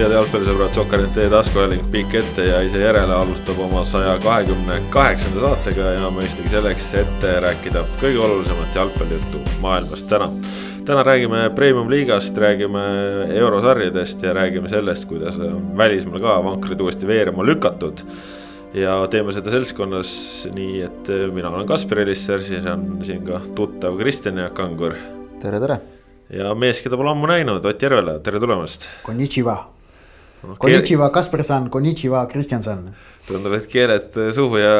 head jalgpallisõbrad, Sokkernet teie taskuhääling pikk ette ja ise järele alustab oma saja kahekümne kaheksanda saatega ja mõistagi selleks, et rääkida kõige olulisemat jalgpallijuttu maailmas täna. täna räägime premium-liigast, räägime eurosarjadest ja räägime sellest, kuidas on välismaal ka vankrid uuesti veerema lükatud. ja teeme seda seltskonnas nii, et mina olen Kaspar Elisser, siis on siin ka tuttav Kristjan Jaak Kangur. tere, tere ja mees, keda pole ammu näinud, Ott Järvela, tere tulemast. Konnichiwa no,. Konnichiwa, Kasperson, konnichiwa, Kristjanson. tundub, et keeled suhu ja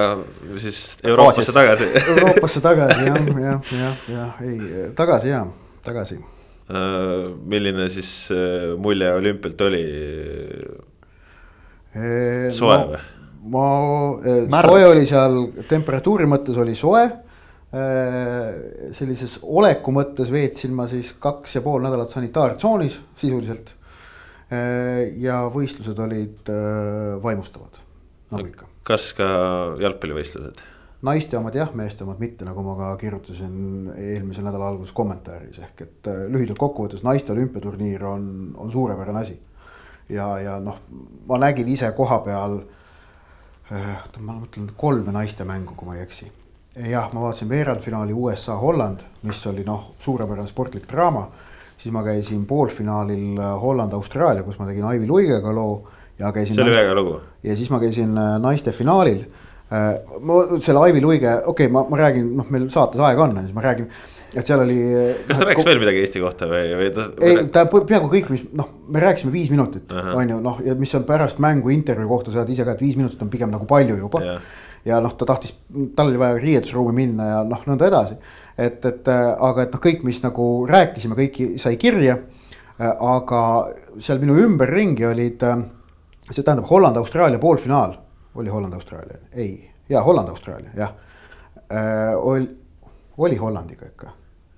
siis Euroopasse tagasi Euroopasse tagasi jah, jah, jah, jah, ei tagasi ja, tagasi uh,. milline siis mulje olümpialt oli? soe või no,? ma, soe oli seal temperatuuri mõttes oli soe Äh, sellises oleku mõttes veetsin ma siis kaks ja pool nädalat sanitaartsoonis sisuliselt. Äh, ja võistlused olid äh, vaimustavad, nagu ikka. kas ka jalgpallivõistlused? naiste omad jah, meeste omad mitte, nagu ma ka kirjutasin eelmise nädala alguses kommentaaris, ehk et lühidalt kokkuvõttes naiste olümpiaturniir on, on suurepärane asi. ja, ja noh, ma nägin ise koha peal, oota ma mõtlen kolme naiste mängu, kui ma ei eksi jah, ma vaatasin veerandfinaali USA-Holland, mis oli noh, suurepärane sportlik draama. Siis ma käisin poolfinaalil äh, Holland-Austraalia, kus ma tegin Aivi Luigega loo ja käisin. see oli väga hea lugu. ja siis ma käisin äh, naiste finaalil. Äh, ma selle Aivi Luige, okei okay,, ma, ma räägin, noh, meil saates aega on, siis ma räägin et seal oli. kas ta rääkis veel midagi Eesti kohta või, või ta? ei, ta peaaegu kõik, mis noh, me rääkisime viis minutit, on ju, noh, ja mis on pärast mängu intervjuu kohta, sa tead ise ka, et viis minutit on pigem nagu palju juba ja noh, ta tahtis, tal oli vaja riietusruumi minna ja noh, nõnda edasi. Et, et aga et noh, kõik, mis nagu rääkisime, kõiki sai kirja. aga seal minu ümberringi olid, see tähendab Holland-Austraalia poolfinaal, oli Holland-Austraalia, ei, jaa, Holland-Austraalia, jah. oli, oli Hollandiga ikka.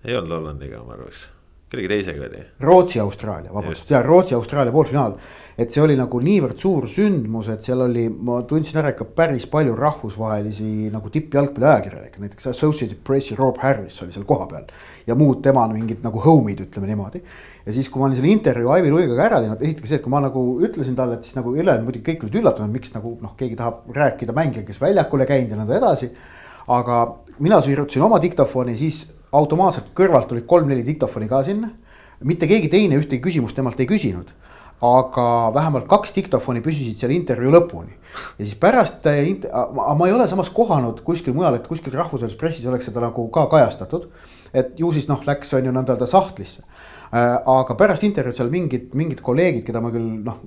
ei olnud Hollandiga, ma arvaks kellegi teisega oli. Rootsi-Austraalia, vabandust, ja Rootsi-Austraalia poolfinaal. et see oli nagu niivõrd suur sündmus, et seal oli, ma tundsin ära ikka päris palju rahvusvahelisi nagu tippjalgpalli ajakirjanikke, näiteks Associated Pressi Rob Harris oli seal kohapeal. ja muud tema mingid nagu home'id, ütleme niimoodi. ja siis, kui ma olin selle intervjuu Aivi Luigaga ära teinud, esiteks see, et kui ma nagu ütlesin talle, et siis nagu ülejäänud muidugi kõik olid üllatunud, miks nagu noh, keegi tahab rääkida mängija, kes väljakule käinud ja nõnda edasi. aga mina sirutasin oma diktofoni, siis automaatselt kõrvalt olid kolm-neli diktofoni ka sinna. mitte keegi teine ühtegi küsimust temalt ei küsinud. aga vähemalt kaks diktofoni püsisid seal intervjuu lõpuni. ja siis pärast, ma ei ole samas kohanud kuskil mujal, et kuskil rahvusvahelises pressis oleks seda nagu ka kajastatud. et ju siis noh, läks on ju nõnda öelda sahtlisse. Aga pärast intervjuud seal mingid, mingid kolleegid, keda ma küll noh,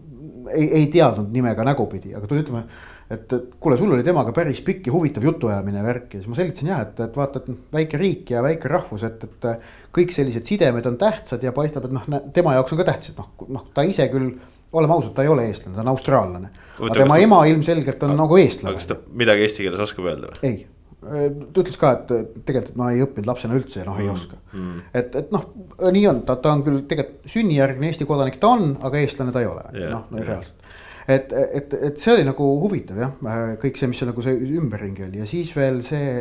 ei, ei teadnud nimega nägupidi, aga tuli ütlema et, et kuule, sul oli temaga päris pikk ja huvitav jutuajamine ja värk ja siis ma selgitasin jah, et, et vaata, et väike riik ja väike rahvus, et, et kõik sellised sidemed on tähtsad ja paistab, et noh, tema jaoks on ka tähtsad, noh, noh, ta ise küll oleme ausad, ta ei ole eestlane, ta on austraallane. aga tema ta... ema ilmselgelt on aga, nagu eestlane. kas ta midagi eesti keeles oskab öelda või? ei, ta ütles ka, et tegelikult ma ei õppinud lapsena üldse ja noh, ei mm, oska. mm.. et, et noh, nii on, ta, ta on küll tegelikult sünnijärgne Eesti kodanik, ta on, aga eestlane ta ei ole. Yeah,, noh no, reaalselt et, et, et see oli nagu huvitav jah, kõik see, mis see nagu see ümberringi oli ja siis veel see.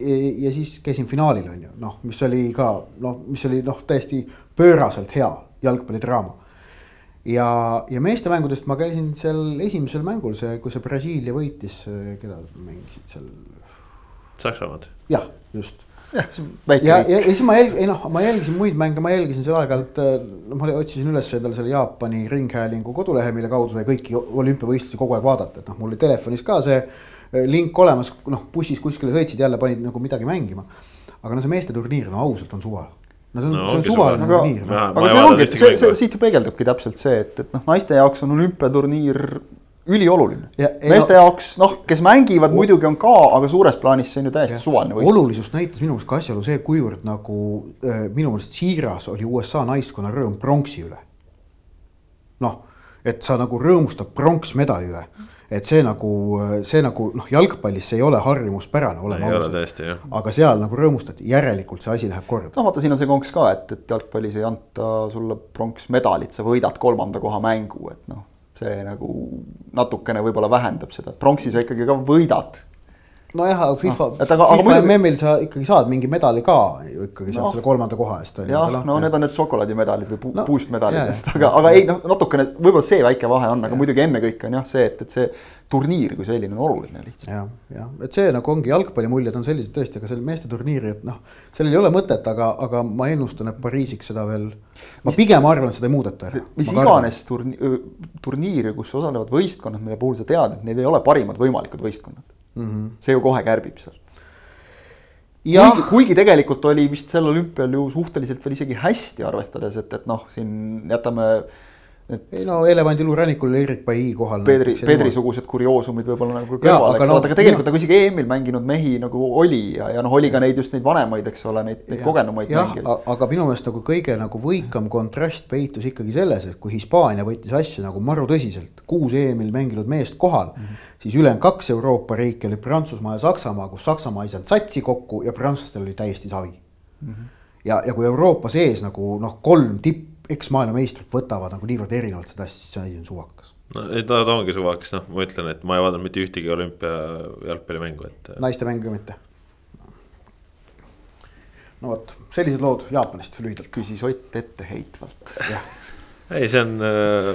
ja siis käisin finaalil on ju, noh, mis oli ka noh, mis oli noh, täiesti pööraselt hea jalgpallidraama. ja, ja meestemängudest ma käisin seal esimesel mängul, see, kui see Brasiilia võitis, keda mängisid seal. Saksamaad. jah, just väike ja, ja, ja siis ma jälg-, ei noh, ma jälgisin muid mänge, ma jälgisin seal aeg-ajalt, noh, ma otsisin üles endale selle Jaapani Ringhäälingu kodulehe, mille kaudu sai kõiki olümpiavõistlusi kogu aeg vaadata, et noh, mul oli telefonis ka see äh, link olemas, noh, bussis kuskile sõitsid, jälle panid nagu midagi mängima. aga no see meeste turniir, no ausalt on suva. No see on no,, see on suvaline turniir no.. aga see ongi, see, see siit ju peegeldubki täpselt see, et, et noh, naiste jaoks on olümpiaturniir ülioluline. meeste no, jaoks noh, kes mängivad muidugi on ka, aga suures plaanis see on ju täiesti ja, suvaline võistlus. olulisust näitas minu meelest ka asjaolu see, kuivõrd nagu äh, minu meelest siiras oli USA naiskonna rõõm pronksi üle. noh, et sa nagu rõõmustad pronksmedali üle et see nagu, see nagu noh, jalgpallis see ei ole harjumuspärane, oleme ausad. aga seal nagu rõõmustati, järelikult see asi läheb korda. no vaata, siin on see konks ka, et, et jalgpallis ei anta sulle pronksmedalit, sa võidad kolmanda koha mängu, et noh see nagu natukene võib-olla vähendab seda, pronksi sa ikkagi ka võidad. Nojah, aga FIFA no,, FIFA muidugi... MM-il sa ikkagi saad mingi medali ka ju ikkagi sealt no. selle kolmanda koha eest. jah, no need on need šokolaadimedalid või no, boost medalid, aga, aga ei noh, natukene võib-olla see väike vahe on, aga ja. muidugi ennekõike on jah see, et, et see turniir kui selline on oluline lihtsalt. jah, jah, et see nagu ongi jalgpallimuljed on sellised tõesti, aga seal meeste turniiri, et noh, sellel ei ole mõtet, aga, aga ma ennustan, et Pariisiks seda veel. ma mis, pigem arvan, et seda ei muudeta. mis iganes turni, turniiri, kus osalevad võistkonnad, mille puhul sa tead, et need ei ole parimad võimalikud võistkonnad mm. -hmm. see ju kohe kärbib sealt. kuigi, kuigi tegelikult oli vist sel olümpial ju suhteliselt veel isegi hästi, arvestades, et, et noh, siin jätame et. ei no Elevandilu rannikul oli Erik Pai kohal. Pedri, Pedri-sugused kurioosumid võib-olla nagu kõrval, eks no, ole, aga tegelikult nagu isegi EM-il mänginud mehi nagu oli ja, ja noh, oli ka neid just neid vanemaid, eks ole, neid, neid kogenumaid mängijaid. aga minu meelest nagu kõige nagu võikam kontrast peitus ikkagi selles, et kui Hispaania võttis asja nagu maru tõsiselt, kuus EM-il mänginud meest kohal mm, -hmm. siis ülejäänud kaks Euroopa riiki olid Prantsusmaa ja Saksamaa, kus Saksamaa ei saanud satsi kokku ja prantslastel oli täiesti savi mm. -hmm. ja, ja kui Euroopa sees nagu noh, kolm tipp eksmaailmameistrid võtavad nagu niivõrd erinevalt seda asja, siis see asi on suvakas. no ei, ta, ta ongi suvakas, noh, ma ütlen, et ma ei vaadanud mitte ühtegi olümpia jalgpallimängu, et. naiste mängu ka mitte. no vot, sellised lood Jaapanist lühidalt. küsis Ott etteheitvalt. ei, see on äh....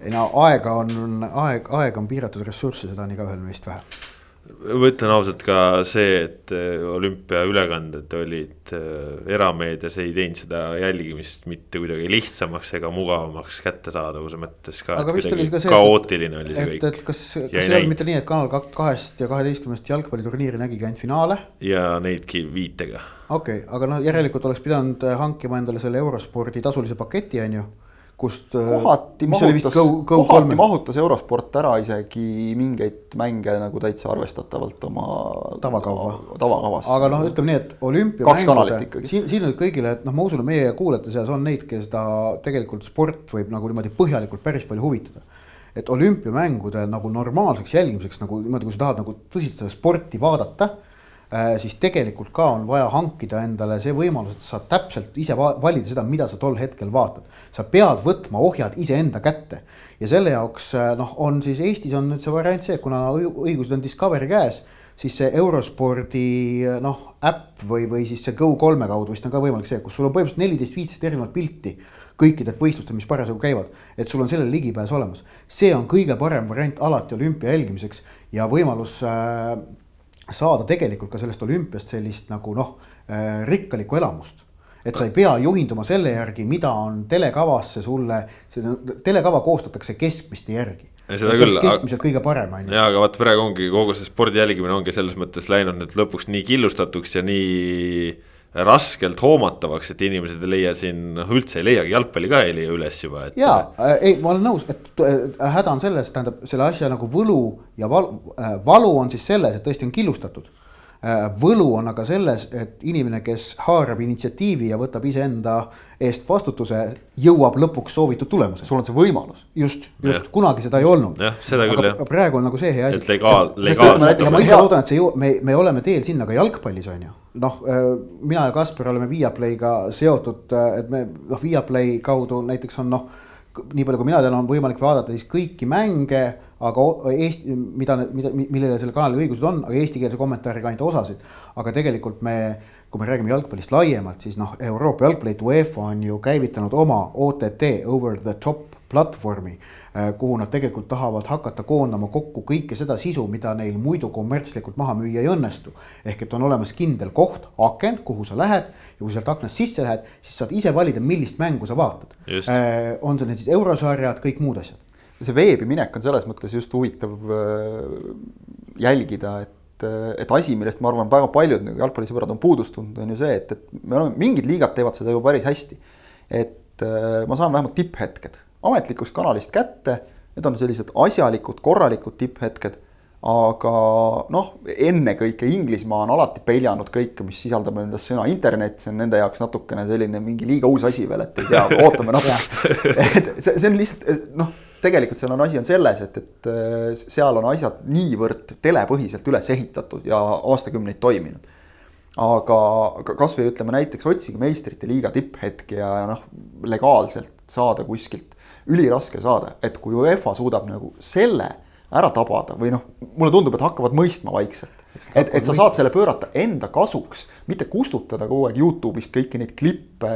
ei no aega on, aeg, aeg on piiratud ressurss ja seda on igaühel meist vähe ma ütlen ausalt ka see, et äh, olümpiaülekanded olid äh, erameedias ei teinud seda jälgimist mitte kuidagi lihtsamaks ega mugavamaks kättesaadavuse mõttes ka. aga vist oli ka see. kaootiline oli see et, kõik. et kas, kas ei olnud mitte nii, et Kanal kahest ja kaheteistkümnest jalgpalliturniiri nägigi ainult finaale? ja neidki viitega. okei okay,, aga noh, järelikult oleks pidanud hankima endale selle eurospordi tasulise paketi, on ju kust. Äh, kohati mahutas, kohati mahutas eurosport ära isegi mingeid mänge nagu täitsa arvestatavalt oma tavakava, tavakavasse. aga noh, ütleme nii, et olümpiamängude, siin, siin on kõigile, et noh, ma usun, et meie kuulajate seas on neid, kes ta tegelikult sport võib nagu niimoodi põhjalikult päris palju huvitada. et olümpiamängude nagu normaalseks jälgimiseks nagu niimoodi, kui sa tahad nagu tõsiselt seda sporti vaadata siis tegelikult ka on vaja hankida endale see võimalus, et sa saad täpselt ise valida seda, mida sa tol hetkel vaatad. sa pead võtma ohjad iseenda kätte ja selle jaoks äh, noh, on siis Eestis on nüüd see variant see, kuna õigused on Discovery käes, siis see eurospordi äh, noh, äpp või, või siis see Go3 kaudu vist on ka võimalik see, kus sul on põhimõtteliselt neliteist, viisteist erinevat pilti kõikidelt võistlustelt, mis parasjagu käivad, et sul on sellele ligipääs olemas. see on kõige parem variant alati olümpia jälgimiseks ja võimalus äh, saada tegelikult ka sellest olümpiast sellist nagu noh, äh, rikkalikku elamust et sa ei pea juhinduma selle järgi, mida on telekavasse sulle, see telekava koostatakse keskmiste järgi. seda küll. keskmiselt kõige parem on ju. ja, aga vaata praegu ongi kogu see spordi jälgimine ongi selles mõttes läinud nüüd lõpuks nii killustatuks ja nii raskelt hoomatavaks, et inimesed ei leia siin, noh üldse ei leiagi, jalgpalli ka ei leia üles juba, et. ja äh, ei, ma olen nõus, et äh, häda on selles, tähendab selle asja nagu võlu ja valu äh,, valu on siis selles, et tõesti on killustatud Äh, võlu on aga selles, et inimene, kes haarab initsiatiivi ja võtab iseenda eest vastutuse, jõuab lõpuks soovitud tulemuseni. sul on see võimalus. just, just ja. kunagi seda ei olnud. jah, seda küll jah. praegu on nagu see hea asi. et legaal, legaalselt. ma ise loodan, et see jõu-, me, me oleme teel sinna ka jalgpallis on ju. Noh, äh, mina ja Kaspar oleme Viaplay'ga seotud, äh, et me noh, Viaplay kaudu näiteks on noh nii palju, kui mina tean, on võimalik vaadata siis kõiki mänge, aga Eesti, mida, mida, millele selle kanali õigused on, aga eestikeelse kommentaariga ainult osasid. aga tegelikult me, kui me räägime jalgpallist laiemalt, siis noh, Euroopa Jalgpalliliit UEFA on ju käivitanud oma OTT, over the top platvormi kuhu nad tegelikult tahavad hakata koondama kokku kõike seda sisu, mida neil muidu kommertslikult maha müüa ei õnnestu. ehk et on olemas kindel koht, aken, kuhu sa lähed ja kui sealt aknast sisse lähed, siis saad ise valida, millist mängu sa vaatad. Äh, on see need siis eurosarjad, kõik muud asjad. see veebi minek on selles mõttes just huvitav äh, jälgida, et et asi, millest ma arvan, väga paljud nagu jalgpallisõbrad on puudust tundnud, on ju see, et, et me oleme, mingid liigad teevad seda ju päris hästi. et ma saan vähemalt tipphetked ametlikust kanalist kätte, need on sellised asjalikud, korralikud tipphetked. aga noh, ennekõike Inglismaa on alati peljanud kõike, mis sisaldab endas sõna internet, see on nende jaoks natukene selline mingi liiga uus asi veel, et ei tea, ootame natuke. et see, see on lihtsalt noh, tegelikult seal on asi on selles, et, et seal on asjad niivõrd telepõhiselt üles ehitatud ja aastakümneid toiminud aga, aga kasvõi ütleme näiteks otsige meistrite liiga tipphetki ja noh, legaalselt saada kuskilt üliraske saada, et kui UEFA suudab nagu selle ära tabada või noh, mulle tundub, et hakkavad mõistma vaikselt. et, et sa saad selle pöörata enda kasuks, mitte kustutada kogu aeg Youtube'ist kõiki neid klippe,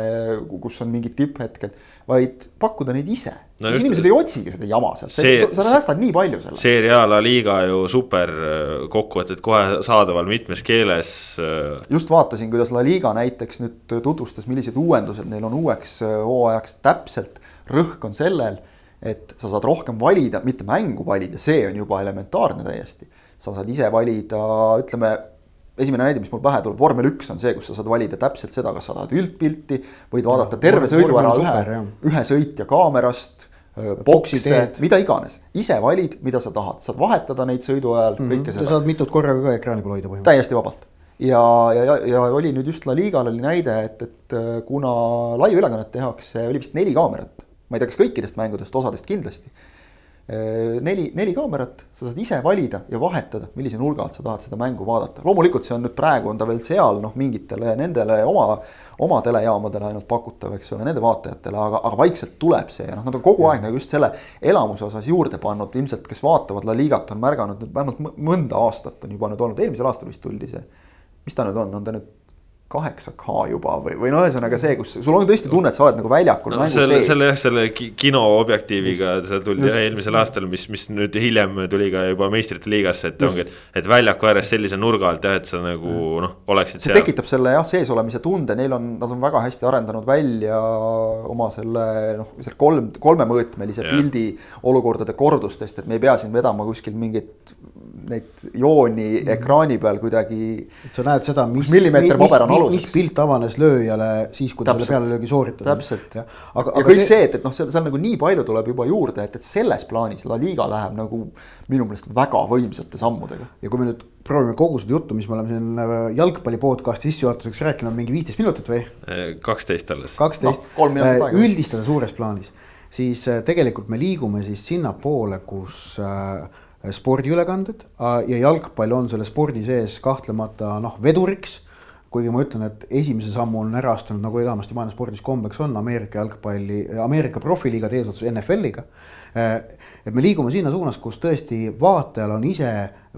kus on mingid tipphetked, vaid pakkuda neid ise no. inimesed ei otsigi seda jama sealt, sa, sa säästad nii palju selle. Serie A La Liga ju super äh, kokkuvõtted kohe saadaval mitmes keeles. Äh. just vaatasin, kuidas La Liga näiteks nüüd tutvustas, millised uuendused neil on uueks äh, hooajaks täpselt. Rõhk on sellel et sa saad rohkem valida, mitte mängu valida, see on juba elementaarne täiesti. sa saad ise valida, ütleme, esimene näide, mis mul pähe tuleb, vormel üks on see, kus sa saad valida täpselt seda, kas sa tahad üldpilti, võid vaadata terve sõidu ära ühe, ühe sõitja kaamerast bokse, mida iganes, ise valid, mida sa tahad, saad vahetada neid sõidu ajal mm, -hmm. kõike seda. sa saad mitut korraga ka ekraani peal hoida põhimõtteliselt. täiesti vabalt ja, ja, ja, ja oli nüüd just La Ligal oli näide, et, et kuna laiülekannet tehakse, oli vist neli kaamerat ma ei tea, kas kõikidest mängudest, osadest kindlasti. neli, neli kaamerat, sa saad ise valida ja vahetada, millise nurga alt sa tahad seda mängu vaadata. loomulikult see on nüüd praegu on ta veel seal noh, mingitele nendele oma, oma telejaamadele ainult pakutav, eks ole, nende vaatajatele, aga, aga vaikselt tuleb see ja noh, nad on kogu aeg nagu just selle elamuse osas juurde pannud, ilmselt kes vaatavad La Ligat, on märganud nüüd vähemalt mõnda aastat on juba nüüd olnud, eelmisel aastal vist tuldi see. mis ta nüüd on, on ta nüüd kaheksa K juba või, või no ühesõnaga see, kus sul on tõesti tunne, et sa oled nagu väljakul no, mängu selle, sees. selle jah, selle kinoobjektiiviga seal tuldi jah eelmisel aastal, mis, mis nüüd hiljem tuli ka juba meistrite liigasse, et ongi, et väljaku ääres sellise nurga alt jah, et sa nagu noh, oleksid see seal. tekitab selle jah, sees olemise tunde, neil on, nad on väga hästi arendanud välja oma selle noh, selle kolm, kolmemõõtmelise pildi olukordade kordustest, et me ei pea siin vedama kuskil mingit neid jooni mm ekraani peal kuidagi. et sa näed seda, mis, mis, mis pilt avanes lööjale siis, kui ta selle pealelöögi sooritas. täpselt, ja, aga, ja kõik see, see, et, et noh, seal, seal nagu nii palju tuleb juba juurde, et, et selles plaanis La Liga läheb nagu minu meelest väga võimsate sammudega. ja kui me nüüd proovime kogu seda juttu, mis me oleme siin äh, jalgpalli podcast'i sissejuhatuseks rääkinud, mingi viisteist minutit või? kaksteist alles. kaksteist no,, äh, üldistada suures plaanis, siis äh, tegelikult me liigume siis sinnapoole, kus äh, spordiülekanded ja jalgpall on selle spordi sees kahtlemata noh, veduriks. Kuigi ma ütlen, et esimese sammu on ära astunud, nagu enamasti maailma spordis kombeks on, Ameerika jalgpalli, Ameerika profiliiga eesotsas NFL-iga. et me liigume sinna suunas, kus tõesti vaatajal on ise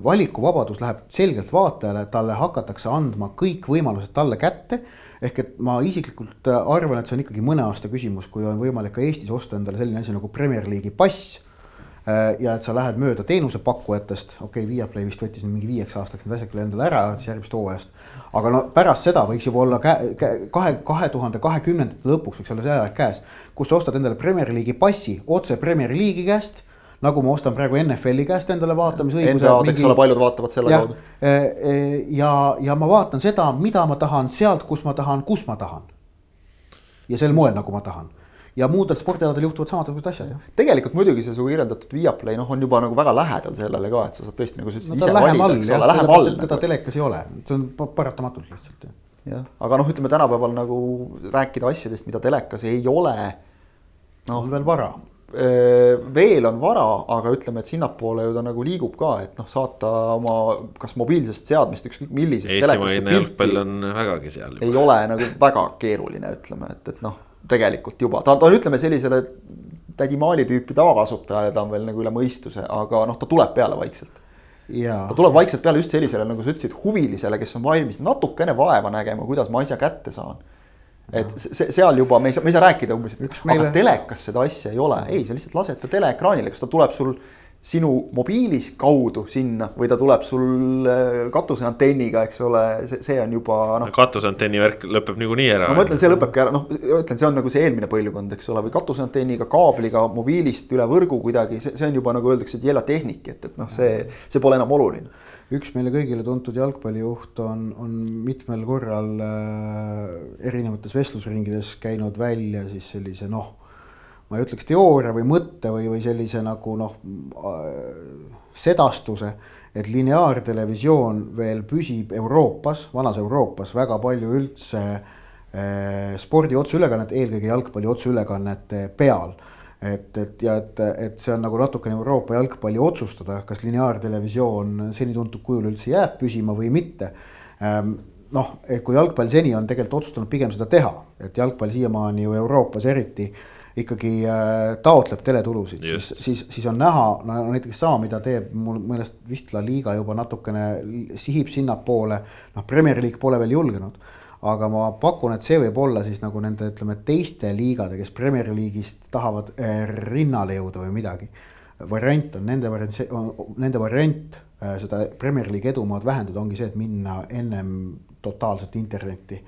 valikuvabadus läheb selgelt vaatajale, talle hakatakse andma kõik võimalused talle kätte ehk et ma isiklikult arvan, et see on ikkagi mõne aasta küsimus, kui on võimalik ka Eestis osta endale selline asi nagu Premier League'i pass Äh, ja et sa lähed mööda teenusepakkujatest, okei okay,, Viaplay vist võttis mingi viieks aastaks need asjad küll endale ära, siis järgmisest hooajast. Aga no pärast seda võiks juba olla kahe, kahe tuhande kahekümnendate lõpuks võiks olla see aeg käes, kus sa ostad endale Premier League'i passi otse Premier League'i käest nagu ma ostan praegu NFL-i käest endale vaatamisõiguse. NBA-d, eks ole, paljud vaatavad selle kaudu. Äh, äh, ja, ja ma vaatan seda, mida ma tahan sealt, kus ma tahan, kus ma tahan. ja sel moel, nagu ma tahan ja muudel spordialadel juhtuvad samasugused asjad tegelikult muidugi see su kirjeldatud Viaplay noh, on juba nagu väga lähedal sellele ka, et sa saad tõesti nagu sa ütlesid no, ise valida, eks ole, lähem all. teda nagu. telekas ei ole, see on paratamatult lihtsalt ju. jah, aga noh, ütleme tänapäeval nagu rääkida asjadest, mida telekas ei ole. noh, veel vara veel on vara, aga ütleme, et sinnapoole ju ta nagu liigub ka, et noh, saata oma kas mobiilsest seadmest ükskõik millisest. Eestimaine jalgpall on vägagi seal. ei ole nagu väga keeruline, ütleme, et, et noh tegelikult juba, ta, ta on, ütleme sellisele tädi Maali tüüpi tavakasutajale, ta on veel nagu üle mõistuse, aga noh, ta tuleb peale vaikselt. ta tuleb vaikselt peale just sellisele, nagu sa ütlesid, huvilisele, kes on valmis natukene vaeva nägema, kuidas ma asja kätte saan. et see, seal juba me ei saa, me ei saa rääkida umbes, et meile... aga telekas seda asja ei ole, ei, sa lihtsalt lased ta teleekraanile, kas ta tuleb sul sinu mobiili kaudu sinna või ta tuleb sul äh, katuseantenniga, eks ole, see, see on juba noh. katuseantenni värk lõpeb niikuinii ära. no ma ütlen, see lõpebki ära, noh, ütlen, see on nagu see eelmine põlvkond, eks ole, või katuseantenniga, kaabliga, mobiilist üle võrgu kuidagi, see, see on juba nagu öeldakse, et jelatehnik, et, et noh, see, see pole enam oluline. üks meile kõigile tuntud jalgpallijuht on, on mitmel korral äh, erinevates vestlusringides käinud välja siis sellise noh ma ei ütleks teooria või mõtte või, või sellise nagu noh, sedastuse, et lineaartelevisioon veel püsib Euroopas, vanas Euroopas väga palju üldse eh, spordi otseülekannet, eelkõige jalgpalli otseülekannete peal. et, et ja et, et see on nagu natukene Euroopa jalgpalli otsustada, kas lineaartelevisioon seni tuntud kujul üldse jääb püsima või mitte ehm, noh, et kui jalgpall seni on tegelikult otsustanud pigem seda teha, et jalgpall siiamaani ju Euroopas eriti ikkagi äh, taotleb teletulusid, siis, siis, siis on näha, no näiteks sama, mida teeb mul meelest vist La Liga juba natukene sihib sinnapoole. noh, Premier League pole veel julgenud, aga ma pakun, et see võib olla siis nagu nende, ütleme teiste liigade, kes Premier League'ist tahavad äh, rinnale jõuda või midagi. variant on nende variant, nende variant äh, seda Premier League edumaad vähendada ongi see, et minna ennem totaalselt internetti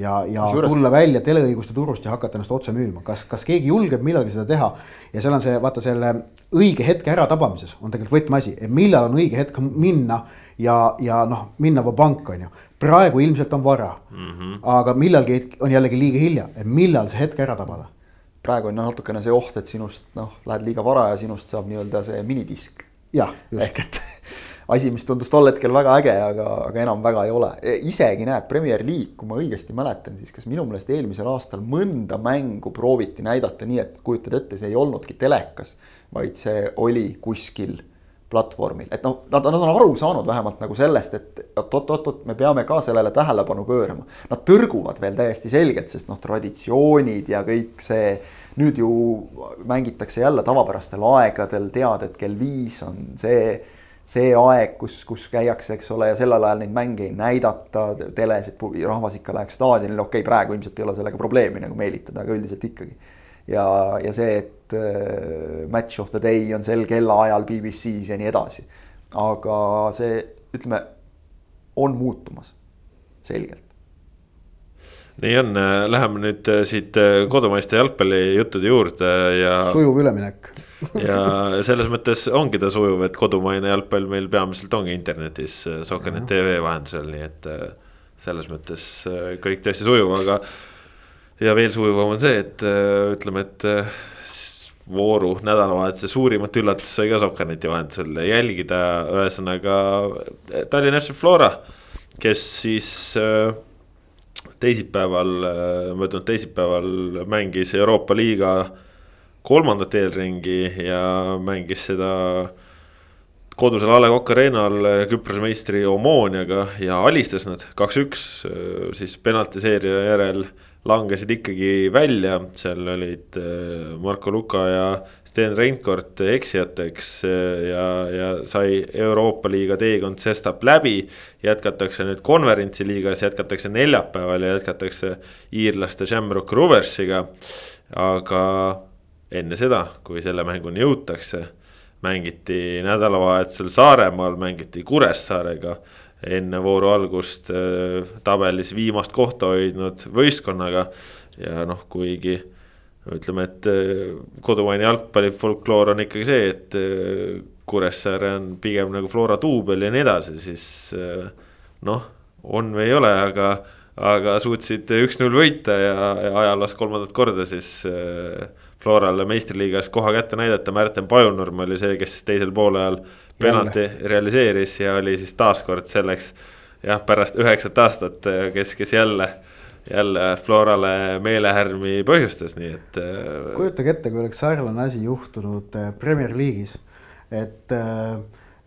ja, ja Kusjuures... tulla välja teleõiguste turust ja hakata ennast otse müüma, kas, kas keegi julgeb millalgi seda teha. ja seal on see, vaata selle õige hetke äratabamises on tegelikult võtmeasi, et millal on õige hetk minna ja, ja noh, minna pank on ju. praegu ilmselt on vara mm, -hmm. aga millalgi on jällegi liiga hilja, et millal see hetk ära tabada praegu on natukene see oht, et sinust noh, lähed liiga vara ja sinust saab nii-öelda see minidisk. jah, ehk et asi, mis tundus tol hetkel väga äge, aga, aga enam väga ei ole. E, isegi näed, Premier League, kui ma õigesti mäletan, siis kas minu meelest eelmisel aastal mõnda mängu prooviti näidata nii, et kujutad ette, see ei olnudki telekas, vaid see oli kuskil platvormil, et noh, nad, nad on aru saanud vähemalt nagu sellest, et oot-oot-oot, me peame ka sellele tähelepanu pöörama. Nad tõrguvad veel täiesti selgelt, sest noh, traditsioonid ja kõik see nüüd ju mängitakse jälle tavapärastel aegadel, tead, et kell viis on see see aeg, kus, kus käiakse, eks ole, ja sellel ajal neid mänge ei näidata teles, et rahvas ikka läheks staadionile, okei okay,, praegu ilmselt ei ole sellega probleemi nagu meelitada, aga üldiselt ikkagi. ja, ja see, et äh, match of the day on sel kellaajal BBC-s ja nii edasi. aga see, ütleme, on muutumas selgelt nii on, läheme nüüd äh, siit äh, kodumaiste jalgpallijuttude juurde ja. sujuv üleminek ja selles mõttes ongi ta sujuv, et kodumaine jalgpall meil peamiselt ongi internetis äh, Sokkernet tv vahendusel, nii et äh, selles mõttes äh, kõik tõesti sujuv, aga. ja veel sujuvam on see, et ütleme, et vooru nädalavahetuse suurimat üllatust sai ka Sokkerneti vahendusel jälgida, ühesõnaga Tallinna FC Flora, kes siis teisipäeval, möödunud teisipäeval mängis Euroopa liiga kolmandat eelringi ja mängis seda kodusel A Le Coq Arena'l Küprose meistri Omoniaga ja alistas nad kaks-üks, siis penaltiseeria järel langesid ikkagi välja, seal olid äh, Marko Luka ja Sten Reinkord eksijateks äh, ja, ja sai Euroopa liiga teekond sestap läbi. jätkatakse nüüd konverentsi liigas, jätkatakse neljapäeval ja jätkatakse iirlaste Shamrock Roversiga, aga enne seda, kui selle mänguni jõutakse, mängiti nädalavahetusel Saaremaal, mängiti Kuressaarega enne vooru algust äh, tabelis viimast kohta hoidnud võistkonnaga. ja noh, kuigi ütleme, et äh, kodumaine jalgpallifolkloor on ikkagi see, et äh, Kuressaare on pigem nagu Flora duubel ja nii edasi, siis noh, on või ei ole, aga, aga suutsid üks-null võita ja, ja ajaloos kolmandat korda siis äh, Florale meistriliigas koha kätte näidata, Märten Pajunurm oli see, kes teisel poolajal penalti realiseeris ja oli siis taaskord selleks. jah, pärast üheksat aastat, kes, kes jälle, jälle Florale meelehärmi põhjustas, nii et. Äh, kujutage ette, kui oleks sarnane asi juhtunud äh, Premier League'is, et äh,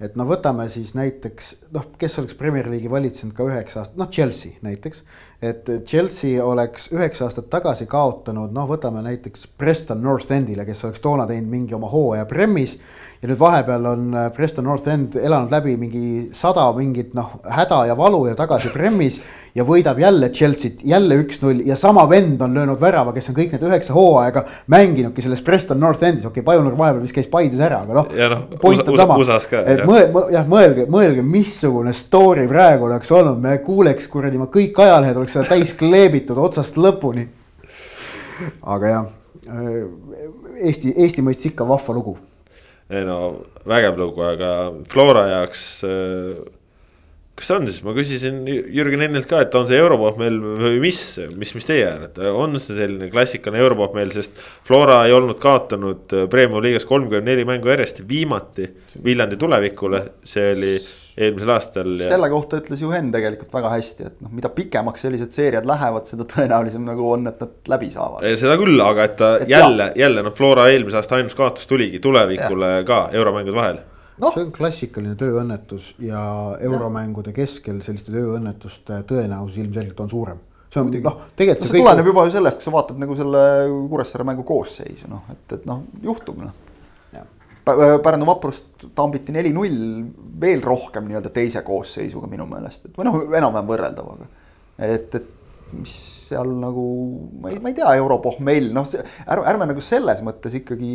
et no võtame siis näiteks noh, kes oleks Premier League'i valitsenud ka üheksa aastat, noh Chelsea näiteks. et Chelsea oleks üheksa aastat tagasi kaotanud, noh, võtame näiteks Preston North Endile, kes oleks toona teinud mingi oma hooaja Premis ja nüüd vahepeal on äh, Preston North End elanud läbi mingi sada mingit noh, häda ja valu ja tagasi Premis. ja võidab jälle Chelsea't jälle üks-null ja sama vend on löönud värava, kes on kõik need üheksa hooaega mänginudki selles Preston North Endis, okei okay,, Pajunurg vahepeal vist käis Paides ära, aga noh. No, point on sama, et mõelge, jah, mõelge, mõelge, missugune story praegu oleks olnud, me kuuleks kuradi, ma kõik ajalehed oleks seda täis kleebitud otsast lõpuni. aga jah, äh, Eesti, Eesti mõistis ikka vahva lugu ei no vägev lugu, aga Flora jaoks. Äh, kas on siis, ma küsisin Jürgen Ennilt ka, et on see europohmeel või mis, mis, mis teie arvate, on see selline klassikaline europohmeel, sest Flora ei olnud kaotanud äh, Premium liigas kolmkümmend neli mängu järjest, viimati Viljandi tulevikule, see oli eelmisel aastal ja.... selle kohta ütles ju Henn tegelikult väga hästi, et noh, mida pikemaks sellised seeriad lähevad, seda tõenäolisem nagu on, et nad läbi saavad. seda küll, aga et ta et jälle, jälle noh, Flora eelmise aasta ainus kaotus tuligi tulevikule ja. ka euromängude vahel no.. see on klassikaline tööõnnetus ja euromängude keskel selliste tööõnnetuste tõenäosus ilmselgelt on suurem see on noh, tegelikult no, see, see kõik... tuleneb juba ju sellest, kui sa vaatad nagu selle Kuressaare mängu koosseisu noh, et, et noh, juhtub noh. Pärnu vaprust tambiti neli-null veel rohkem nii-öelda teise koosseisuga minu meelest, et või noh, enam-vähem võrreldav, aga et, et mis seal nagu, ma ei, ma ei tea, europohmell, noh, ärme, ärme nagu selles mõttes ikkagi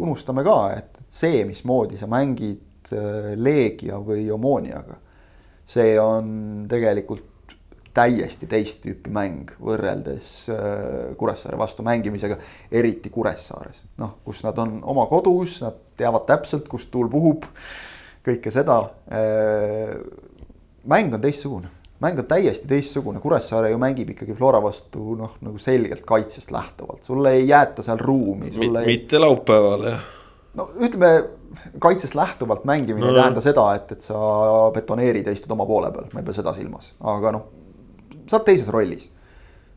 unustame ka, et see, mismoodi sa mängid äh, Leegia või Omoniaga, see on tegelikult täiesti teist tüüpi mäng võrreldes äh, Kuressaare vastu mängimisega, eriti Kuressaares. noh, kus nad on oma kodus, nad teavad täpselt, kust tuul puhub, kõike seda. Äh, mäng on teistsugune mäng on täiesti teistsugune, Kuressaare ju mängib ikkagi Flora vastu noh, nagu selgelt kaitsest lähtuvalt, sulle ei jäeta seal ruumi. Ei... mitte laupäeval jah. no ütleme, kaitsest lähtuvalt mängimine no, ei tähenda seda, et, et sa betoneerid ja istud oma poole peal, ma ei pea seda silmas, aga noh, sa oled teises rollis.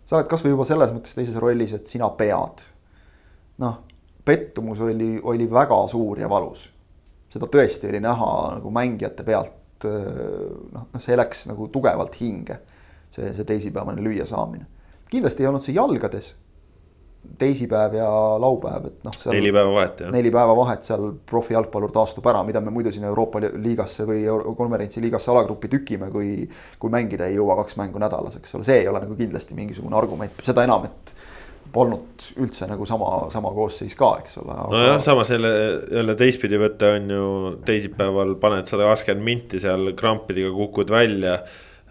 sa oled kasvõi juba selles mõttes teises rollis, et sina pead. noh, pettumus oli, oli väga suur ja valus. seda tõesti oli näha nagu mängijate pealt noh, noh, see läks nagu tugevalt hinge. see, see teisipäevane lüüasaamine. kindlasti ei olnud see jalgades. Teisipäev ja laupäev, et noh. neli päeva vahet jah. neli päeva vahet seal profijalgpallur taastub ära, mida me muidu siin Euroopa liigasse või konverentsi liigasse alagruppi tükime, kui. kui mängida ei jõua kaks mängu nädalas, eks ole, see ei ole nagu kindlasti mingisugune argument, seda enam, et polnud üldse nagu sama, sama koosseis ka, eks ole aga.... nojah, samas jälle, jälle teistpidi võtta on ju teisipäeval paned sada kakskümmend minti seal krampidega kukud välja.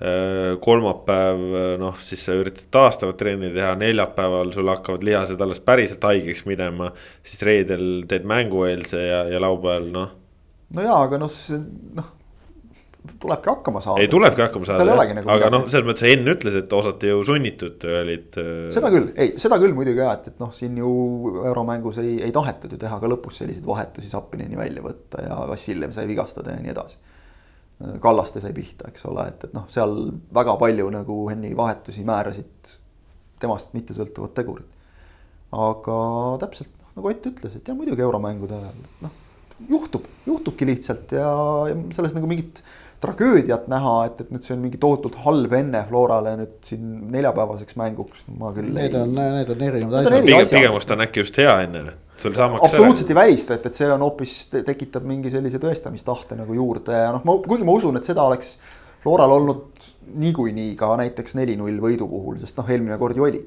Äh, kolmapäev, noh, siis sa üritad taastavat trenni teha, neljapäeval sul hakkavad lihased alles päriselt haigeks minema. siis reedel teed mängueelse ja, ja laupäeval noh. no jaa, aga noh, see noh tulebki hakkama saada. ei, tulebki hakkama saada, nagu aga noh, selles mõttes Enn ütles, et osati ju sunnitud olid. Äh, seda küll, ei, seda küll muidugi jah, et, et noh, siin ju euromängus ei, ei tahetud ju teha ka lõpus selliseid vahetusi Zappinini välja võtta ja Vassiljev sai vigastada ja nii edasi. Kallaste sai pihta, eks ole, et, et noh, seal väga palju nagu Henni vahetusi määrasid temast mittesõltuvad tegurid. aga täpselt noh, nagu Ott ütles, et jah, muidugi euromängude ajal noh, juhtub, juhtubki lihtsalt ja, ja selles nagu mingit tragöödiat näha, et, et nüüd see on mingi tohutult halb enne Florale nüüd siin neljapäevaseks mänguks, ma küll need ei. on, need on erinevad asjad. pigem, pigem vast on äkki just hea enne. Absoluutselt ei välista, et, et see on hoopis, tekitab mingi sellise tõestamistahte nagu juurde ja noh, ma, kuigi ma usun, et seda oleks Floral olnud niikuinii ka näiteks neli-null võidu puhul, sest noh, eelmine kord ju oli.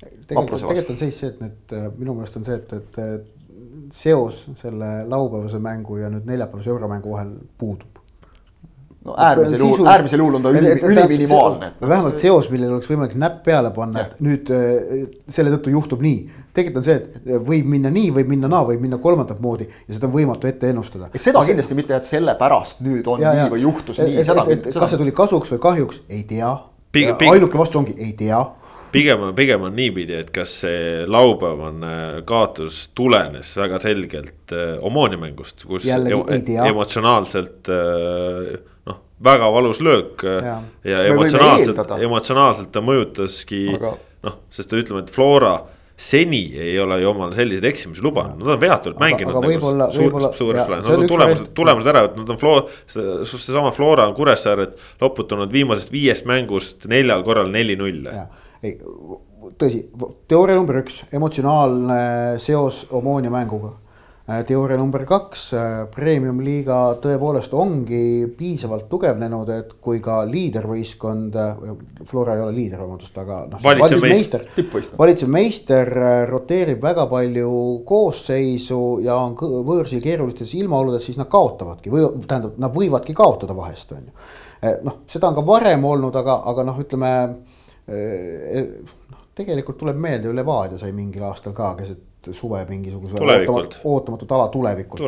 tegelikult, tegelikult on seis see, et nüüd äh, minu meelest on see, et, et seos selle laupäevase mängu ja nüüd neljapäevase euromängu vahel puudub no äärmisel juhul, äärmisel juhul on ta üli, üliminimaalne. vähemalt seos, millele oleks võimalik näpp peale panna, et nüüd äh, selle tõttu juhtub nii. tegelikult on see, et võib minna nii, võib minna naa, võib minna kolmandat moodi ja seda on võimatu ette ennustada. seda see, kindlasti mitte, et sellepärast nüüd on ja, nii või juhtus et, nii. kas see tuli kasuks või kahjuks, ei tea. ainuke vastus ongi, ei tea pigem on, pigem on niipidi, et kas see laupäevane kaotus tulenes väga selgelt äh, Omooni mängust, kus Jällegi, e emotsionaalselt äh, väga valus löök. Ja, ja emotsionaalselt, emotsionaalselt ta mõjutaski aga... noh, sest ütleme, et Flora seni ei ole ju omale selliseid eksimusi lubanud, nad on veatult mänginud aga nagu suur, suures plaanis, nad on tulemused, tulemused ära võtnud, nad on Flora, seesama Flora on Kuressaaret loputanud viimasest viiest mängust neljal korral neli-null. ei, tõsi, teooria number üks, emotsionaalne seos Omonia mänguga teooria number kaks, äh, premium-liiga tõepoolest ongi piisavalt tugevnenud, et kui ka liidervõistkond, äh, Flora ei ole liider, vabandust, aga noh. valitsev meister, valitsev meister roteerib väga palju koosseisu ja on võõrsil keerulistes ilmaoludes, siis nad kaotavadki või tähendab, nad võivadki kaotada vahest, on ju. noh, seda on ka varem olnud, aga, aga noh, ütleme noh, tegelikult tuleb meelde, Levadia sai mingil aastal ka keset suve mingisuguse ootamatut, ootamatut ala tulevikult.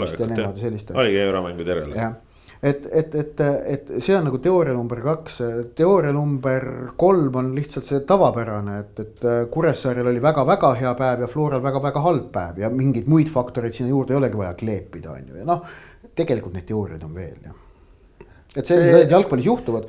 oligi euromängud järele. jah, et, et, et, et see on nagu teooria number kaks, teooria number kolm on lihtsalt see tavapärane, et, et Kuressaarel oli väga-väga hea päev ja Floral väga-väga halb päev ja mingeid muid faktoreid sinna juurde ei olegi vaja kleepida, on ju, ja noh, tegelikult neid teooriaid on veel, jah et sellised asjad jalgpallis juhtuvad.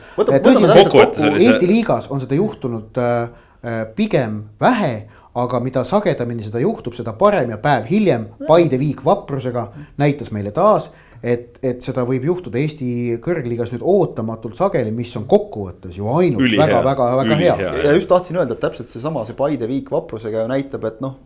Eesti liigas on seda juhtunud äh, äh pigem vähe aga mida sagedamini seda juhtub, seda parem ja päev hiljem Paide viik vaprusega näitas meile taas, et, et seda võib juhtuda Eesti kõrgliigas nüüd ootamatult sageli, mis on kokkuvõttes ju ainult väga-väga-väga hea, hea.. ja just tahtsin öelda, et täpselt seesama, see Paide viik vaprusega ju näitab, et noh,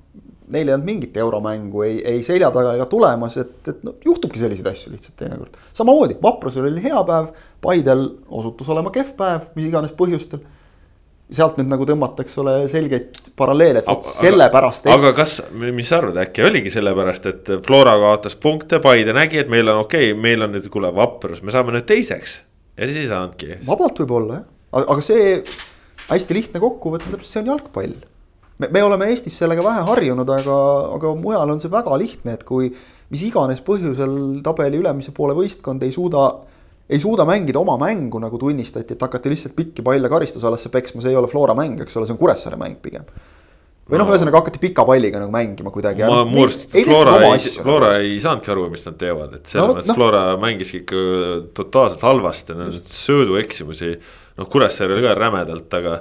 neil ei olnud mingit euromängu ei, ei selja taga ega tulemas, et, et noh, juhtubki selliseid asju lihtsalt teinekord. samamoodi, vaprusel oli hea päev, Paidel osutus olema kehv päev, mis iganes põhjustel sealt nüüd nagu tõmmatakse, ole selgeid paralleele, et vot sellepärast. aga kas, mis sa arvad, äkki oligi sellepärast, et Flora kaotas punkte, Paide nägi, et meil on okei okay,, meil on nüüd, kuule, vaprus, me saame nüüd teiseks. ja siis ei saanudki. vabalt võib-olla jah, aga see hästi lihtne kokkuvõte, täpselt see on jalgpall. me, me oleme Eestis sellega vähe harjunud, aga, aga mujal on see väga lihtne, et kui mis iganes põhjusel tabeli ülemise poole võistkond ei suuda ei suuda mängida oma mängu, nagu tunnistati, et hakati lihtsalt pikki palle karistusalasse peksma, see ei ole Flora mäng, eks ole, see on Kuressaare mäng pigem. või noh, ühesõnaga hakati pika palliga nagu mängima kuidagi. ma mu arust Flora ei, Flora ei saanudki aru, mis nad teevad, et selles no, mõttes no. Flora mängiski ikka totaalselt halvasti, söödueksimusi. noh, Kuressaare oli ka rämedalt, aga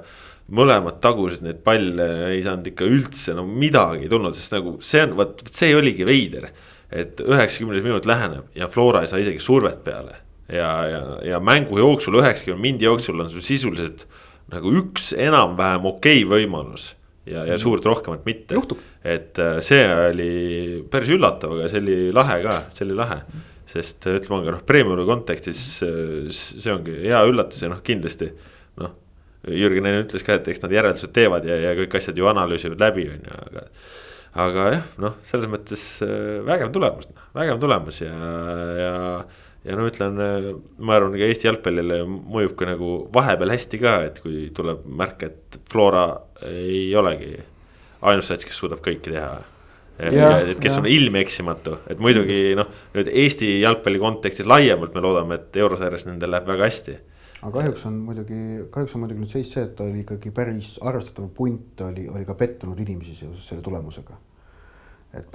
mõlemad tagusid neid palle ei saanud ikka üldse no midagi tulnud, sest nagu see on, vot see oligi veider. et üheksakümnes minut läheneb ja Flora ei saa isegi survet peale ja, ja, ja mängu jooksul, üheksakümne mindi jooksul on sul sisuliselt nagu üks enam-vähem okei okay võimalus. ja, ja suurt rohkemat mitte. et äh, see oli päris üllatav, aga see oli lahe ka, see oli lahe. sest ütleme, ongi noh, Premiumi kontekstis äh, see ongi hea üllatus ja noh, kindlasti noh. Jürgen enne ütles ka, et eks nad järeldused teevad ja, ja kõik asjad ju analüüsivad läbi, on ju, aga aga jah, noh, selles mõttes äh, vägev tulemus, noh, vägev tulemus ja, ja ja no ütlen, ma arvan, ka Eesti jalgpallile mõjub ka nagu vahepeal hästi ka, et kui tuleb märk, et Flora ei olegi ainus sats, kes suudab kõike teha. et kes ja. on ilmeksimatu, et muidugi noh, nüüd Eesti jalgpalli kontekstis laiemalt me loodame, et eurosarjas nendel läheb väga hästi aga kahjuks on muidugi, kahjuks on muidugi nüüd seis see, et oli ikkagi päris arvestatav punt oli, oli ka pettunud inimesi seoses selle tulemusega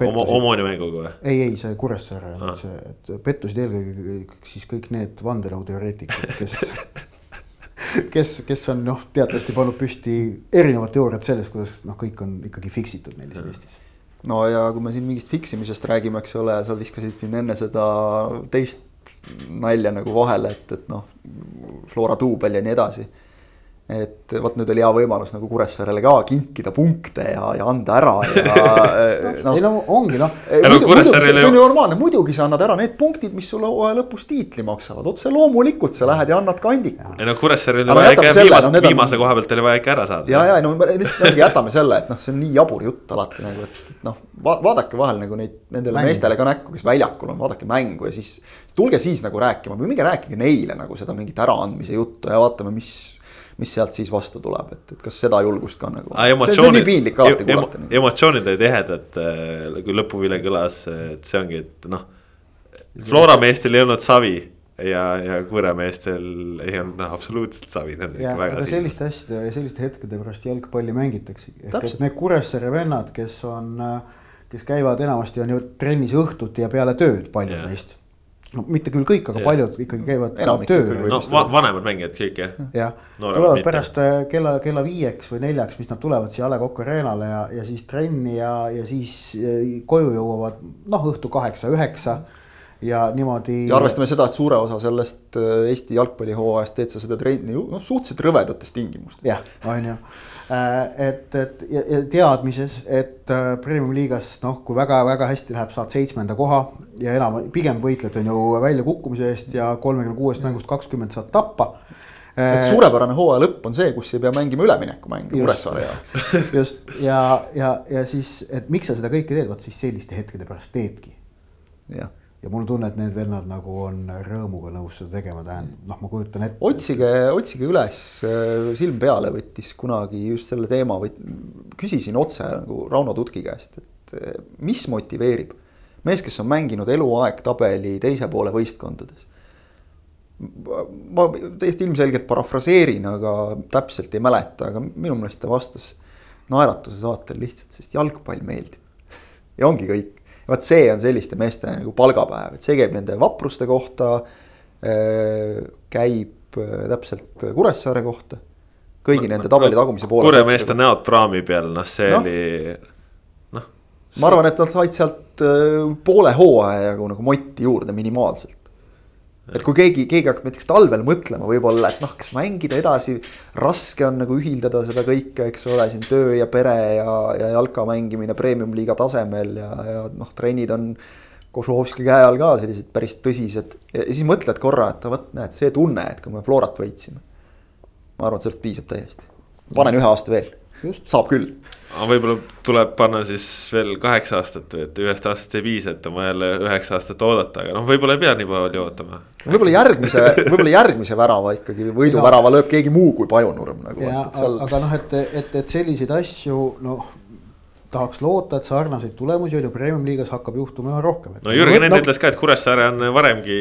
oma, Omani mänguga või? ei, ei see Kuressaare ah., see, et pettusid eelkõige siis kõik need vandenõuteoreetikud, kes kes, kes on noh, teatavasti pannud püsti erinevad teooriad sellest, kuidas noh, kõik on ikkagi fix itud meil siin Eestis. no ja kui me siin mingist fix imisest räägime, eks ole, sa viskasid siin enne seda teist nalja nagu vahele, et, et noh, Flora duubel ja nii edasi et vot nüüd oli hea võimalus nagu Kuressaarele ka kinkida punkte ja, ja anda ära ja no,. ei no ongi noh. see on ju normaalne, muidugi sa annad ära need punktid, mis sulle hooaja lõpus tiitli maksavad, otse loomulikult sa lähed ja annad kandiku. ei no Kuressaarel oli vaja ikka viimase no,, viimase on... koha pealt oli vaja ikka ära saada. ja, ja no me lihtsalt jätame selle, et noh, see on nii jabur jutt alati nagu, et noh va, vaadake vahel nagu neid, nendele Mängu. meestele ka näkku, kes väljakul on, vaadake mängu ja siis. tulge siis nagu rääkima või minge rääkige neile nagu seda mingit äraandmise juttu ja vaatame, mis mis sealt siis vastu tuleb, et, et kas seda julgust ka nagu. see, see on nii piinlik alati kuulata emo,. emotsioonid olid ehedad, kui lõpuvile kõlas, et see ongi, et noh. Flora meestel ei olnud savi ja, ja Kure meestel ei olnud noh absoluutselt savi. aga selliste asjade ja selliste hetkede pärast jalgpalli mängitaksegi, ehk et need Kuressaare vennad, kes on, kes käivad enamasti on ju trennis õhtuti ja peale tööd, paljud neist no mitte küll kõik, aga ja. paljud ikkagi käivad tööl. no va vanemad mängijad kõik jah. jah, tulevad mitte. pärast äh, kella, kella viieks või neljaks, mis nad tulevad siia A Le Coq Arena'le ja, ja siis trenni ja, ja siis äh, koju jõuavad noh, õhtu kaheksa-üheksa ja niimoodi. ja arvestame seda, et suure osa sellest äh, Eesti jalgpallihooajast teed sa seda trenni noh, suhteliselt rõvedates tingimustes. jah, on ju et, et ja, teadmises, et äh, premium-liigas noh, kui väga-väga hästi läheb, saad seitsmenda koha ja enam, pigem võitled on ju väljakukkumise eest ja kolmekümne kuuest mängust kakskümmend saad tappa. Et äh, suurepärane hooaja lõpp on see, kus ei pea mängima üleminekumänge Kuressaare jaoks. just. Ja, ja, ja siis, et miks sa seda kõike teed, vot siis selliste hetkede pärast teedki. jah ja mul tunne, et need vennad nagu on rõõmuga nõus seda tegema, tähendab, noh, ma kujutan ette. otsige, otsige üles, äh, silm peale võttis kunagi just selle teema või küsisin otse nagu Rauno Tutki käest, et äh, mis motiveerib. mees, kes on mänginud eluaeg tabeli teise poole võistkondades. ma täiesti ilmselgelt parafraseerin, aga täpselt ei mäleta, aga minu meelest ta vastas naeratuse saatel lihtsalt, sest jalgpall meeldib. ja ongi kõik vot see on selliste meeste nagu palgapäev, et see käib nende vapruste kohta. Äh, käib äh, täpselt Kuressaare kohta, kõigi no, nende tabeli tagumise poole. kuremeeste näod praami peal, noh, see no. oli noh. ma arvan, et nad said sealt äh, poole hooaja jagu nagu motti juurde minimaalselt. Et kui keegi, keegi hakkab näiteks talvel mõtlema võib-olla, et noh, kas mängida edasi, raske on nagu ühildada seda kõike, eks ole, siin töö ja pere ja, ja jalka mängimine premium-liiga tasemel ja, ja noh, trennid on Kozlovski käe all ka sellised päris tõsised ja siis mõtled korra, et vot näed, see tunne, et kui me Florat võitsime. ma arvan, et sellest piisab täiesti, panen ühe aasta veel, saab küll. aga võib-olla tuleb panna siis veel kaheksa aastat või et ühest aastast ei piisa, et on vaja jälle üheksa aastat oodata, aga noh, võib-olla ei pea nii palju ootama. võib-olla järgmise, võib-olla järgmise värava ikkagi, võiduvärava lööb keegi muu kui Pajunurm nagu. Seal... aga noh, et, et, et selliseid asju noh tahaks loota, et sarnaseid tulemusi on ju premium-liigas hakkab juhtuma üha rohkem. no Jürgen enne no, ütles ka, et Kuressaare on varemgi